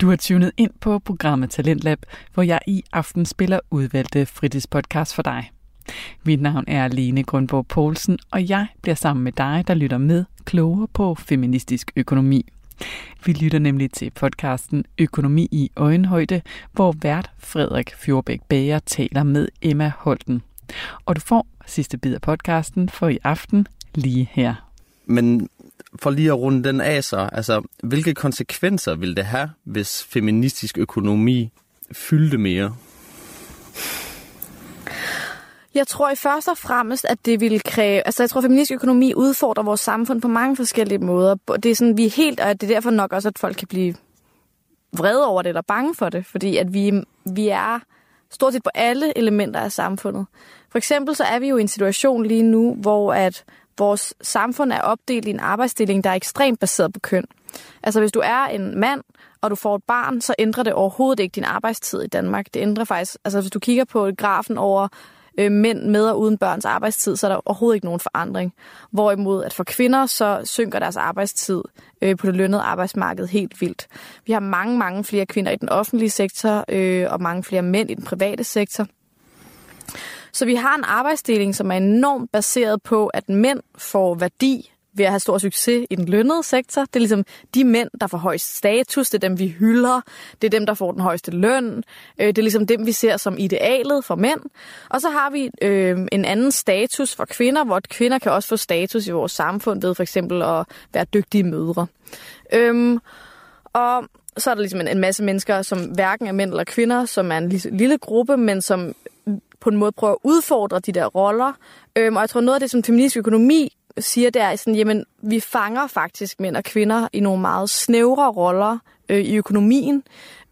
Du har tunet ind på programmet Talentlab, hvor jeg i aften spiller udvalgte fritidspodcast for dig. Mit navn er Lene Grundborg Poulsen, og jeg bliver sammen med dig, der lytter med, klogere på feministisk økonomi. Vi lytter nemlig til podcasten Økonomi i øjenhøjde, hvor vært Frederik Fjordbæk Bager taler med Emma Holten. Og du får sidste bid af podcasten for i aften lige her. Men for lige at runde den af så, altså, hvilke konsekvenser vil det have, hvis feministisk økonomi fyldte mere? Jeg tror i først og fremmest, at det vil kræve... Altså, jeg tror, at feministisk økonomi udfordrer vores samfund på mange forskellige måder. Det er sådan, vi er helt... Og det er derfor nok også, at folk kan blive vrede over det, eller bange for det. Fordi at vi, vi er stort set på alle elementer af samfundet. For eksempel så er vi jo i en situation lige nu, hvor at vores samfund er opdelt i en arbejdsdeling, der er ekstremt baseret på køn. Altså hvis du er en mand, og du får et barn, så ændrer det overhovedet ikke din arbejdstid i Danmark. Det ændrer faktisk, altså hvis du kigger på grafen over øh, mænd med og uden børns arbejdstid, så er der overhovedet ikke nogen forandring. Hvorimod at for kvinder, så synker deres arbejdstid øh, på det lønnede arbejdsmarked helt vildt. Vi har mange, mange flere kvinder i den offentlige sektor, øh, og mange flere mænd i den private sektor. Så vi har en arbejdsdeling, som er enormt baseret på, at mænd får værdi ved at have stor succes i den lønnede sektor. Det er ligesom de mænd, der får højst status, det er dem, vi hylder, det er dem, der får den højeste løn, øh, det er ligesom dem, vi ser som idealet for mænd. Og så har vi øh, en anden status for kvinder, hvor kvinder kan også få status i vores samfund ved for eksempel at være dygtige mødre. Øhm, og så er der ligesom en, en masse mennesker, som hverken er mænd eller kvinder, som er en lille, lille gruppe, men som på en måde prøver at udfordre de der roller. Øhm, og jeg tror, noget af det, som feministisk økonomi siger, det er sådan, jamen, vi fanger faktisk mænd og kvinder i nogle meget snævre roller øh, i økonomien,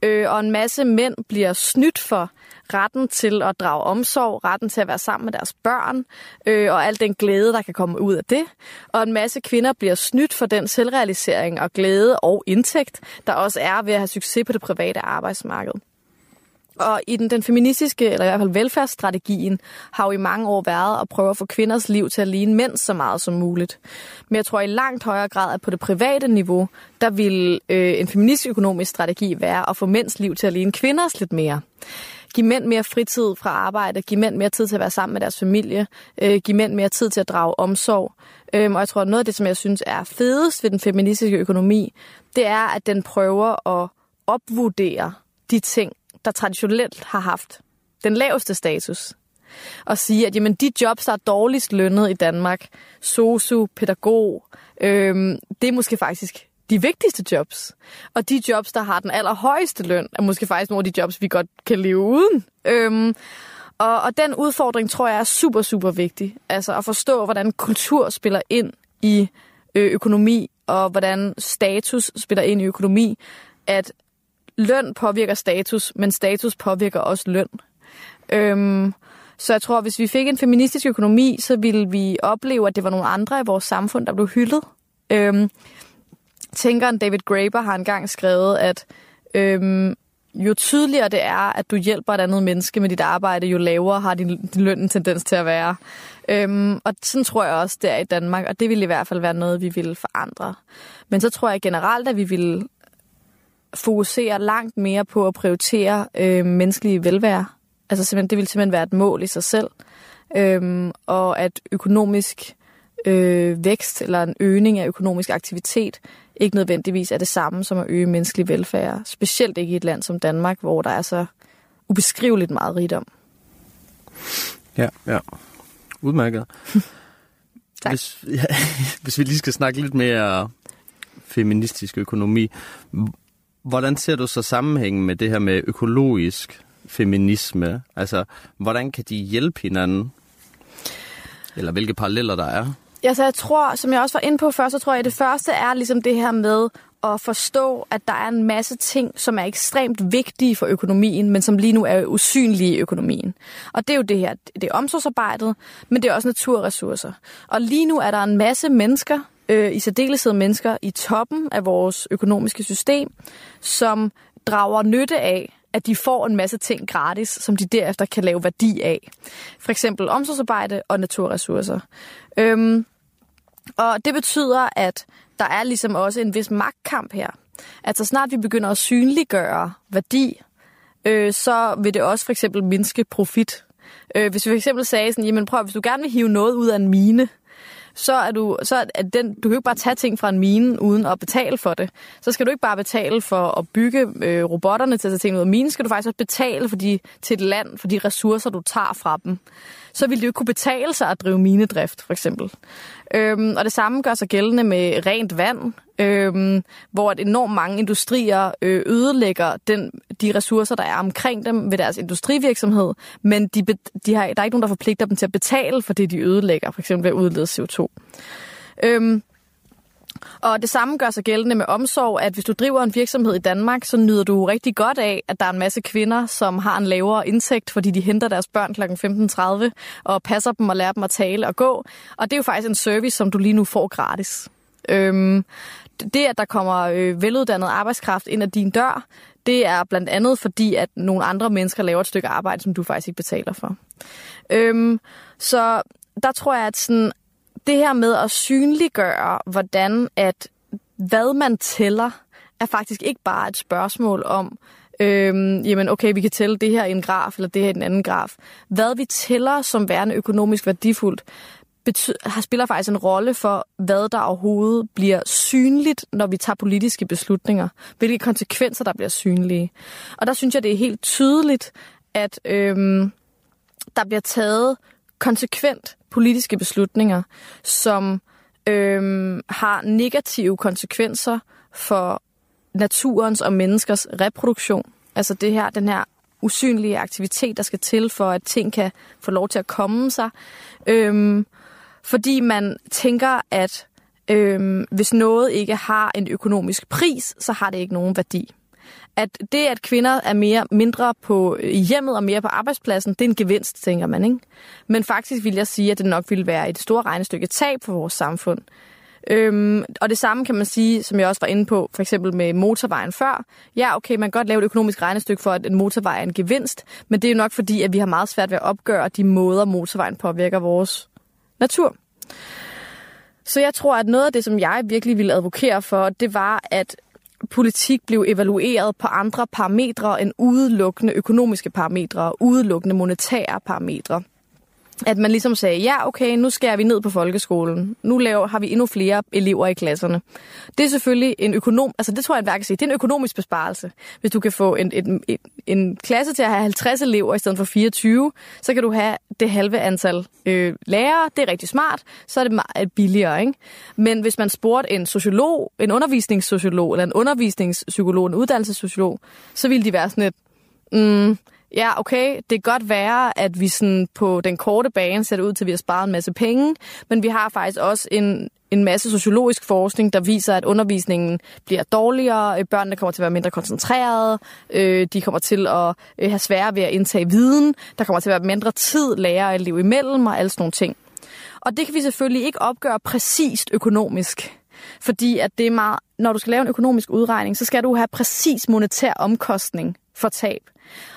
øh, og en masse mænd bliver snydt for retten til at drage omsorg, retten til at være sammen med deres børn, øh, og al den glæde, der kan komme ud af det. Og en masse kvinder bliver snydt for den selvrealisering og glæde og indtægt, der også er ved at have succes på det private arbejdsmarked. Og i den, den feministiske, eller i hvert fald velfærdsstrategien, har jo i mange år været at prøve at få kvinders liv til at ligne mænd så meget som muligt. Men jeg tror i langt højere grad, at på det private niveau, der vil øh, en feministisk økonomisk strategi være at få mænds liv til at ligne kvinders lidt mere. Giv mænd mere fritid fra arbejde, giv mænd mere tid til at være sammen med deres familie, øh, giv mænd mere tid til at drage omsorg. Øhm, og jeg tror, at noget af det, som jeg synes er fedest ved den feministiske økonomi, det er, at den prøver at opvurdere de ting, der traditionelt har haft den laveste status, og sige, at jamen, de jobs, der er dårligst lønnet i Danmark, sosu, pædagog, øhm, det er måske faktisk de vigtigste jobs. Og de jobs, der har den allerhøjeste løn, er måske faktisk nogle af de jobs, vi godt kan leve uden. Øhm, og, og den udfordring tror jeg er super, super vigtig. Altså at forstå, hvordan kultur spiller ind i øh, økonomi, og hvordan status spiller ind i økonomi. At løn påvirker status, men status påvirker også løn. Øhm, så jeg tror, at hvis vi fik en feministisk økonomi, så ville vi opleve, at det var nogle andre i vores samfund, der blev hyldet. Øhm, tænkeren David Graeber har engang skrevet, at øhm, jo tydeligere det er, at du hjælper et andet menneske med dit arbejde, jo lavere har din, din løn en tendens til at være. Øhm, og sådan tror jeg også, det er i Danmark, og det ville i hvert fald være noget, vi ville forandre. Men så tror jeg generelt, at vi ville fokusere langt mere på at prioritere øh, menneskelig velvære. Altså simpelthen, det vil simpelthen være et mål i sig selv. Øhm, og at økonomisk øh, vækst eller en øgning af økonomisk aktivitet ikke nødvendigvis er det samme som at øge menneskelig velfærd. Specielt ikke i et land som Danmark, hvor der er så ubeskriveligt meget rigdom. Ja, ja. Udmærket. hvis, ja, hvis vi lige skal snakke lidt mere feministisk økonomi, hvordan ser du så sammenhængen med det her med økologisk feminisme? Altså, hvordan kan de hjælpe hinanden? Eller hvilke paralleller der er? Ja, så jeg tror, som jeg også var inde på før, så tror jeg, at det første er ligesom det her med at forstå, at der er en masse ting, som er ekstremt vigtige for økonomien, men som lige nu er usynlige i økonomien. Og det er jo det her, det er omsorgsarbejdet, men det er også naturressourcer. Og lige nu er der en masse mennesker, øh, i særdeleshed mennesker i toppen af vores økonomiske system, som drager nytte af, at de får en masse ting gratis, som de derefter kan lave værdi af. For eksempel omsorgsarbejde og naturressourcer. Øhm, og det betyder, at der er ligesom også en vis magtkamp her. Altså snart vi begynder at synliggøre værdi, øh, så vil det også for eksempel mindske profit. Øh, hvis vi for eksempel sagde sådan, jamen prøv, hvis du gerne vil hive noget ud af en mine, så er du, så er den, du kan jo ikke bare tage ting fra en mine uden at betale for det. Så skal du ikke bare betale for at bygge øh, robotterne til at tage ting ud af minen, skal du faktisk også betale for de, til et land for de ressourcer, du tager fra dem. Så ville det jo kunne betale sig at drive minedrift, for eksempel. Øhm, og det samme gør sig gældende med rent vand, øhm, hvor et enormt mange industrier øh, ødelægger den, de ressourcer, der er omkring dem ved deres industrivirksomhed, men de, de har, der er ikke nogen, der forpligter dem til at betale for det, de ødelægger, for eksempel ved at udlede CO2. Øhm, og det samme gør sig gældende med omsorg, at hvis du driver en virksomhed i Danmark, så nyder du rigtig godt af, at der er en masse kvinder, som har en lavere indtægt, fordi de henter deres børn kl. 15.30 og passer dem og lærer dem at tale og gå. Og det er jo faktisk en service, som du lige nu får gratis. Øhm, det, at der kommer øh, veluddannet arbejdskraft ind ad din dør, det er blandt andet fordi, at nogle andre mennesker laver et stykke arbejde, som du faktisk ikke betaler for. Øhm, så der tror jeg, at sådan, det her med at synliggøre, hvordan at hvad man tæller, er faktisk ikke bare et spørgsmål om, øhm, jamen okay, vi kan tælle det her i en graf, eller det her i en anden graf. Hvad vi tæller som værende økonomisk værdifuldt, har spiller faktisk en rolle for, hvad der overhovedet bliver synligt, når vi tager politiske beslutninger. Hvilke konsekvenser, der bliver synlige. Og der synes jeg, det er helt tydeligt, at øhm, der bliver taget konsekvent politiske beslutninger, som øhm, har negative konsekvenser for naturens og menneskers reproduktion. Altså det her, den her usynlige aktivitet, der skal til for, at ting kan få lov til at komme sig. Øhm, fordi man tænker, at øhm, hvis noget ikke har en økonomisk pris, så har det ikke nogen værdi at det, at kvinder er mere mindre på i hjemmet og mere på arbejdspladsen, det er en gevinst, tænker man. Ikke? Men faktisk vil jeg sige, at det nok ville være et stort regnestykke tab for vores samfund. Øhm, og det samme kan man sige, som jeg også var inde på, for eksempel med motorvejen før. Ja, okay, man kan godt lave et økonomisk regnestykke for, at en motorvej er en gevinst, men det er jo nok fordi, at vi har meget svært ved at opgøre de måder, motorvejen påvirker vores natur. Så jeg tror, at noget af det, som jeg virkelig ville advokere for, det var, at politik blev evalueret på andre parametre end udelukkende økonomiske parametre, og udelukkende monetære parametre at man ligesom sagde, ja okay, nu skærer vi ned på folkeskolen. Nu laver, har vi endnu flere elever i klasserne. Det er selvfølgelig en økonom, altså det tror jeg, at kan sige, det er en økonomisk besparelse. Hvis du kan få en, en, en, en klasse til at have 50 elever i stedet for 24, så kan du have det halve antal øh, lærere. Det er rigtig smart, så er det meget øh, billigere. Ikke? Men hvis man spurgte en sociolog, en undervisningssociolog, eller en undervisningspsykolog, en uddannelsessociolog, så ville de være sådan et, mm, ja, okay, det kan godt være, at vi sådan på den korte bane ser ud til, at vi har sparet en masse penge, men vi har faktisk også en, en masse sociologisk forskning, der viser, at undervisningen bliver dårligere, øh, børnene kommer til at være mindre koncentrerede, øh, de kommer til at øh, have sværere ved at indtage viden, der kommer til at være mindre tid, lærer at leve imellem og alle sådan nogle ting. Og det kan vi selvfølgelig ikke opgøre præcist økonomisk. Fordi at det er meget, når du skal lave en økonomisk udregning, så skal du have præcis monetær omkostning for tab.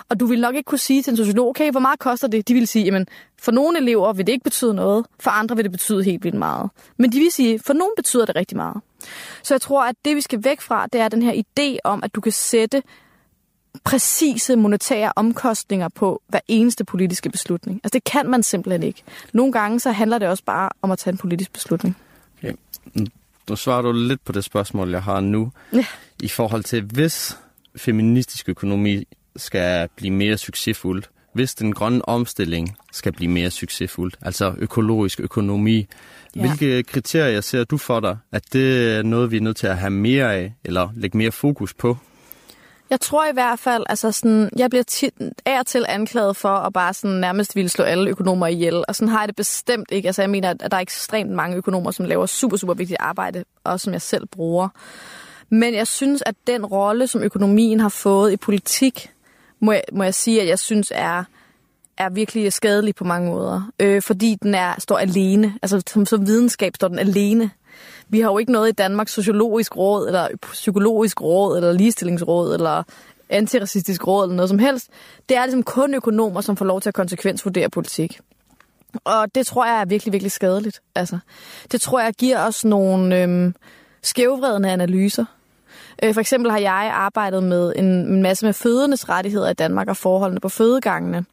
Og du vil nok ikke kunne sige til en sociolog, okay, hvor meget koster det? De vil sige, jamen, for nogle elever vil det ikke betyde noget, for andre vil det betyde helt vildt meget. Men de vil sige, for nogle betyder det rigtig meget. Så jeg tror, at det vi skal væk fra, det er den her idé om, at du kan sætte præcise monetære omkostninger på hver eneste politiske beslutning. Altså det kan man simpelthen ikke. Nogle gange så handler det også bare om at tage en politisk beslutning. Okay. Nu svarer du lidt på det spørgsmål, jeg har nu. Ja. I forhold til, hvis feministisk økonomi skal blive mere succesfuldt, hvis den grønne omstilling skal blive mere succesfuld, altså økologisk økonomi, ja. hvilke kriterier ser du for dig, at det er noget, vi er nødt til at have mere af, eller lægge mere fokus på? Jeg tror i hvert fald, altså sådan, jeg bliver tit, af og til anklaget for at bare sådan nærmest ville slå alle økonomer ihjel, og sådan har jeg det bestemt ikke. Altså jeg mener, at der er ekstremt mange økonomer, som laver super, super vigtigt arbejde, og som jeg selv bruger. Men jeg synes, at den rolle, som økonomien har fået i politik, må jeg, må jeg sige, at jeg synes er, er virkelig skadelig på mange måder. Øh, fordi den er, står alene. Altså som, som videnskab står den alene. Vi har jo ikke noget i Danmark sociologisk råd, eller psykologisk råd, eller ligestillingsråd, eller antiracistisk råd, eller noget som helst. Det er ligesom kun økonomer, som får lov til at konsekvensvurdere politik. Og det tror jeg er virkelig, virkelig skadeligt. Altså, det tror jeg giver os nogle øhm, skævvredende analyser. Øh, for eksempel har jeg arbejdet med en, en masse med fødendes rettigheder i Danmark og forholdene på fødegangene.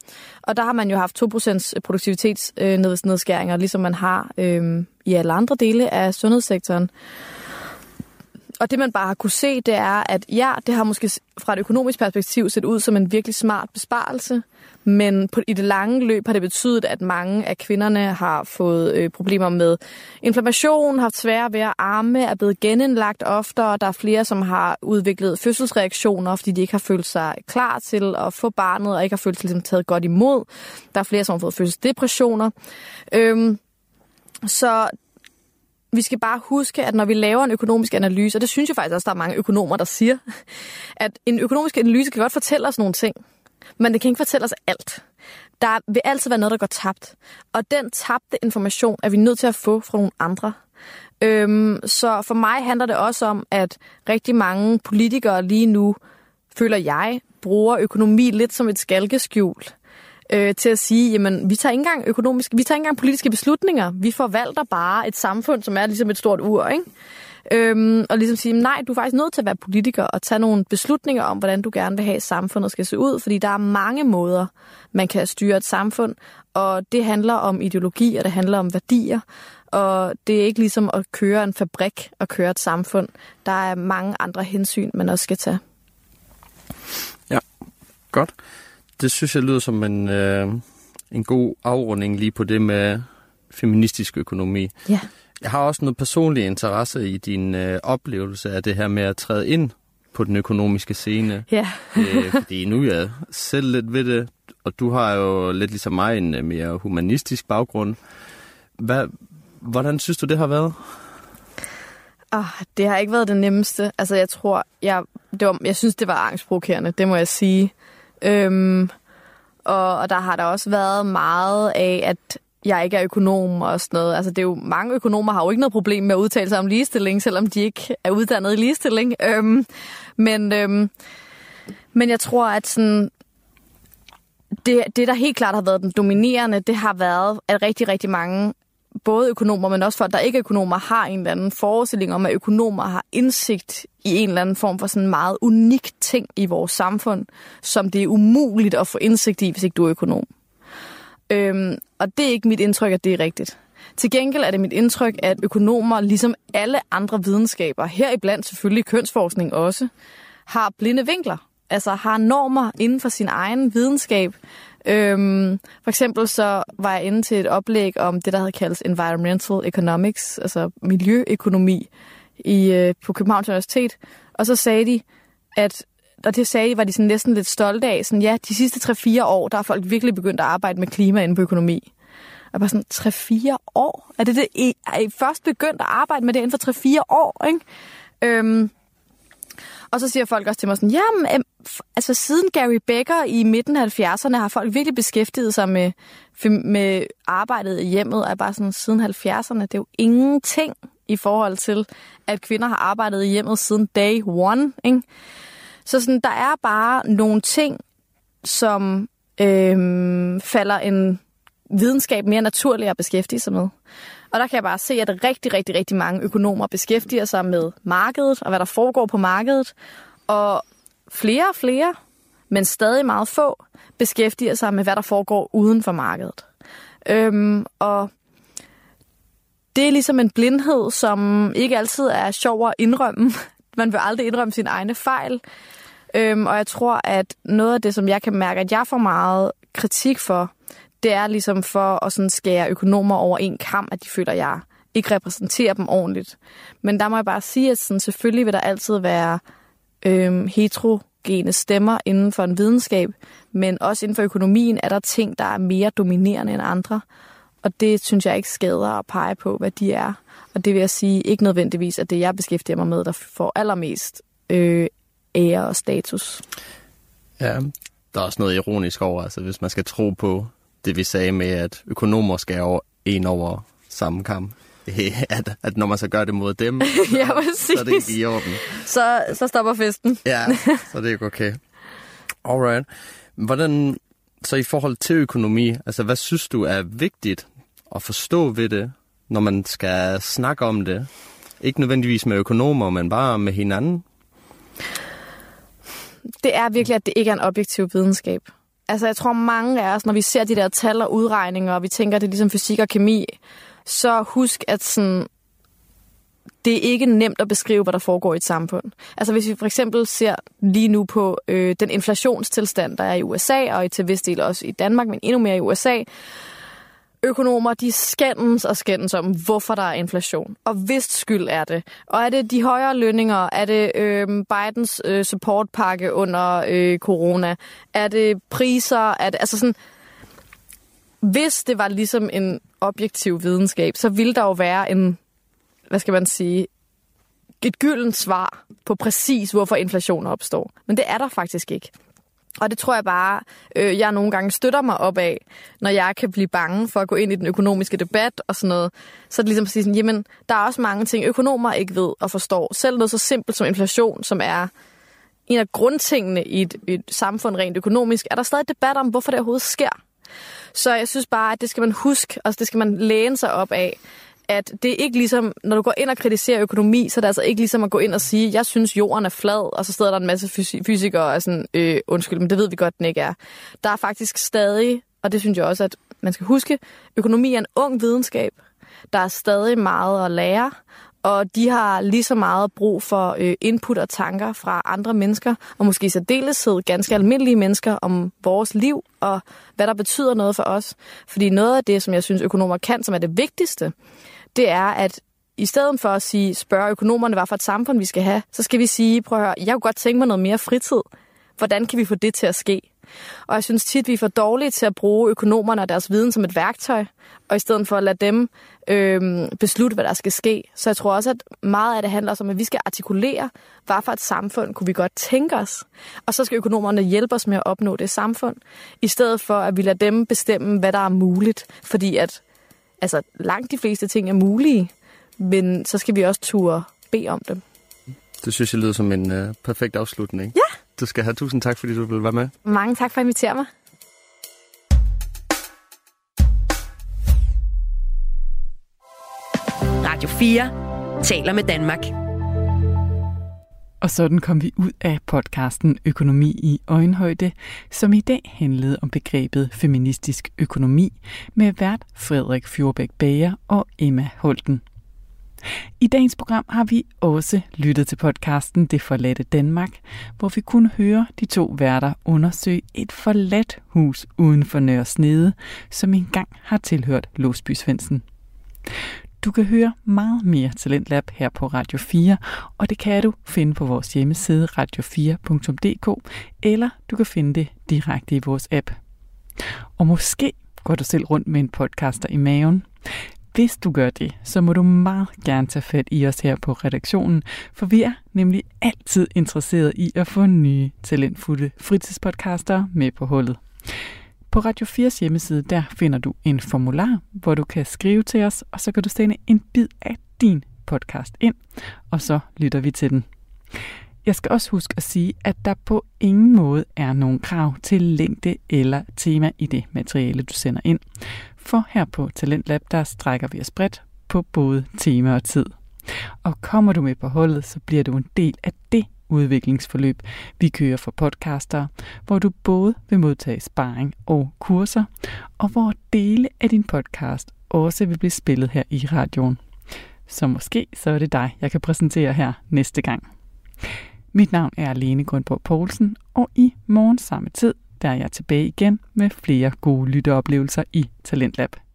Og der har man jo haft 2% øh, produktivitetsnedskæringer, øh, ligesom man har øh, i alle andre dele af sundhedssektoren. Og det man bare har kunne se, det er, at ja, det har måske fra et økonomisk perspektiv set ud som en virkelig smart besparelse, men på, i det lange løb har det betydet, at mange af kvinderne har fået øh, problemer med inflammation, haft svære ved at arme, er blevet genindlagt oftere. Der er flere, som har udviklet fødselsreaktioner, fordi de ikke har følt sig klar til at få barnet, og ikke har følt sig ligesom, taget godt imod. Der er flere, som har fået fødselsdepressioner. Øhm, så vi skal bare huske, at når vi laver en økonomisk analyse, og det synes jeg faktisk også, der er mange økonomer, der siger, at en økonomisk analyse kan godt fortælle os nogle ting, men det kan ikke fortælle os alt. Der vil altid være noget, der går tabt. Og den tabte information er vi nødt til at få fra nogle andre. Øhm, så for mig handler det også om, at rigtig mange politikere lige nu, føler jeg, bruger økonomi lidt som et skalkeskjul øh, til at sige, jamen, vi tager ikke engang økonomiske, vi tager ikke engang politiske beslutninger. Vi forvalter bare et samfund, som er ligesom et stort ur, ikke? Øhm, og ligesom sige, nej, du er faktisk nødt til at være politiker og tage nogle beslutninger om, hvordan du gerne vil have, at samfundet skal se ud, fordi der er mange måder, man kan styre et samfund, og det handler om ideologi, og det handler om værdier, og det er ikke ligesom at køre en fabrik og køre et samfund. Der er mange andre hensyn, man også skal tage. Ja, godt. Det synes jeg lyder som en, øh, en god afrunding lige på det med feministisk økonomi. Ja. Jeg har også noget personlig interesse i din øh, oplevelse af det her med at træde ind på den økonomiske scene. Ja. øh, fordi nu er jeg selv lidt ved det, og du har jo lidt ligesom mig en øh, mere humanistisk baggrund. Hvad, hvordan synes du, det har været? Oh, det har ikke været det nemmeste. Altså, jeg tror, jeg, det var, jeg synes, det var angstprovokerende, det må jeg sige. Øhm, og, og der har der også været meget af, at jeg ikke er økonom og sådan noget. Altså, det er jo, mange økonomer har jo ikke noget problem med at udtale sig om ligestilling, selvom de ikke er uddannet i ligestilling. Øhm, men, øhm, men jeg tror, at sådan, det, det, der helt klart har været den dominerende, det har været, at rigtig, rigtig mange både økonomer, men også folk, der ikke er økonomer, har en eller anden forestilling om, at økonomer har indsigt i en eller anden form for sådan en meget unik ting i vores samfund, som det er umuligt at få indsigt i, hvis ikke du er økonom. Øhm, og det er ikke mit indtryk, at det er rigtigt. Til gengæld er det mit indtryk, at økonomer, ligesom alle andre videnskaber, heriblandt selvfølgelig kønsforskning også, har blinde vinkler. Altså har normer inden for sin egen videnskab, Øhm, for eksempel så var jeg inde til et oplæg om det, der havde kaldt environmental economics, altså miljøøkonomi i, øh, på Københavns Universitet. Og så sagde de, at og det sagde de, var de sådan næsten lidt stolte af. Sådan, ja, de sidste 3-4 år, der har folk virkelig begyndt at arbejde med klima inden på økonomi. Og bare sådan, 3-4 år? Er det det, er I først begyndt at arbejde med det inden for 3-4 år, ikke? Øhm, og så siger folk også til mig sådan, jamen, altså siden Gary Becker i midten af 70'erne har folk virkelig beskæftiget sig med, med arbejdet i hjemmet, og er bare sådan, siden 70'erne, det er jo ingenting i forhold til, at kvinder har arbejdet i hjemmet siden day one. Ikke? Så sådan, der er bare nogle ting, som øh, falder en videnskab mere naturligt at beskæftige sig med. Og der kan jeg bare se, at rigtig, rigtig, rigtig mange økonomer beskæftiger sig med markedet og hvad der foregår på markedet. Og flere og flere, men stadig meget få, beskæftiger sig med, hvad der foregår uden for markedet. Øhm, og det er ligesom en blindhed, som ikke altid er sjov at indrømme. Man vil aldrig indrømme sine egne fejl. Øhm, og jeg tror, at noget af det, som jeg kan mærke, at jeg får meget kritik for, det er ligesom for at sådan skære økonomer over en kamp, at de føler, at jeg ikke repræsenterer dem ordentligt. Men der må jeg bare sige, at sådan, selvfølgelig vil der altid være øhm, heterogene stemmer inden for en videnskab, men også inden for økonomien er der ting, der er mere dominerende end andre. Og det synes jeg ikke skader at pege på, hvad de er. Og det vil jeg sige ikke nødvendigvis, at det jeg beskæftiger mig med, der får allermest øh, ære og status. Ja, der er også noget ironisk over, altså hvis man skal tro på det, vi sagde med, at økonomer skal over en over samme kamp. At, at når man så gør det mod dem, ja, så er det ikke i orden. Så, så stopper festen. ja, så det er ikke okay. Alright. Hvordan, så i forhold til økonomi, altså hvad synes du er vigtigt at forstå ved det, når man skal snakke om det? Ikke nødvendigvis med økonomer, men bare med hinanden? Det er virkelig, at det ikke er en objektiv videnskab. Altså, jeg tror mange af os, når vi ser de der tal og udregninger, og vi tænker, at det er ligesom fysik og kemi, så husk, at sådan, det er ikke nemt at beskrive, hvad der foregår i et samfund. Altså hvis vi for eksempel ser lige nu på øh, den inflationstilstand, der er i USA, og i til vis del også i Danmark, men endnu mere i USA, økonomer, de skændes og skændes om, hvorfor der er inflation. Og hvis skyld er det. Og er det de højere lønninger? Er det øh, Bidens øh, supportpakke under øh, corona? Er det priser? Er det, altså sådan, hvis det var ligesom en objektiv videnskab, så ville der jo være en, hvad skal man sige, et gyldent svar på præcis, hvorfor inflation opstår. Men det er der faktisk ikke. Og det tror jeg bare, øh, jeg nogle gange støtter mig op af, når jeg kan blive bange for at gå ind i den økonomiske debat og sådan noget. Så er det ligesom at sige sådan, jamen, der er også mange ting, økonomer ikke ved og forstår. Selv noget så simpelt som inflation, som er en af grundtingene i et, et samfund rent økonomisk, er der stadig debat om, hvorfor det overhovedet sker. Så jeg synes bare, at det skal man huske, altså det skal man læne sig op af, at det er ikke ligesom, når du går ind og kritiserer økonomi, så er det altså ikke ligesom at gå ind og sige, jeg synes jorden er flad, og så sidder der en masse fysikere og er sådan, øh, undskyld, men det ved vi godt, den ikke er. Der er faktisk stadig, og det synes jeg også, at man skal huske, økonomi er en ung videnskab. Der er stadig meget at lære, og de har lige så meget brug for øh, input og tanker fra andre mennesker, og måske i særdeleshed ganske almindelige mennesker om vores liv, og hvad der betyder noget for os. Fordi noget af det, som jeg synes økonomer kan, som er det vigtigste, det er, at i stedet for at sige, spørge økonomerne, hvad for et samfund vi skal have, så skal vi sige, prøv at høre, jeg kunne godt tænke mig noget mere fritid. Hvordan kan vi få det til at ske? Og jeg synes tit, vi er for dårlige til at bruge økonomerne og deres viden som et værktøj, og i stedet for at lade dem øh, beslutte, hvad der skal ske. Så jeg tror også, at meget af det handler om, at vi skal artikulere, hvad for et samfund kunne vi godt tænke os. Og så skal økonomerne hjælpe os med at opnå det samfund, i stedet for at vi lader dem bestemme, hvad der er muligt. Fordi at altså, langt de fleste ting er mulige, men så skal vi også turde bede om dem. Det synes jeg lyder som en uh, perfekt afslutning. Ja! Du skal have tusind tak, fordi du vil være med. Mange tak for at invitere mig. Radio 4 taler med Danmark. Og sådan kom vi ud af podcasten Økonomi i øjenhøjde, som i dag handlede om begrebet feministisk økonomi med vært Frederik Fjordbæk Bager og Emma Holten. I dagens program har vi også lyttet til podcasten Det forladte Danmark, hvor vi kunne høre de to værter undersøge et forladt hus uden for Nørre Snede, som engang har tilhørt Låsby Svendsen. Du kan høre meget mere Talentlab her på Radio 4, og det kan du finde på vores hjemmeside radio4.dk, eller du kan finde det direkte i vores app. Og måske går du selv rundt med en podcaster i maven. Hvis du gør det, så må du meget gerne tage fat i os her på redaktionen, for vi er nemlig altid interesseret i at få nye talentfulde fritidspodcaster med på hullet. På Radio 4's hjemmeside, der finder du en formular, hvor du kan skrive til os, og så kan du sende en bid af din podcast ind, og så lytter vi til den. Jeg skal også huske at sige, at der på ingen måde er nogen krav til længde eller tema i det materiale, du sender ind. For her på Talentlab, der strækker vi os bredt på både tema og tid. Og kommer du med på holdet, så bliver du en del af det udviklingsforløb, vi kører for podcaster, hvor du både vil modtage sparring og kurser, og hvor dele af din podcast også vil blive spillet her i radioen. Så måske så er det dig, jeg kan præsentere her næste gang. Mit navn er Lene Grundborg Poulsen, og i morgen samme tid, der er jeg tilbage igen med flere gode lytteoplevelser i Talentlab.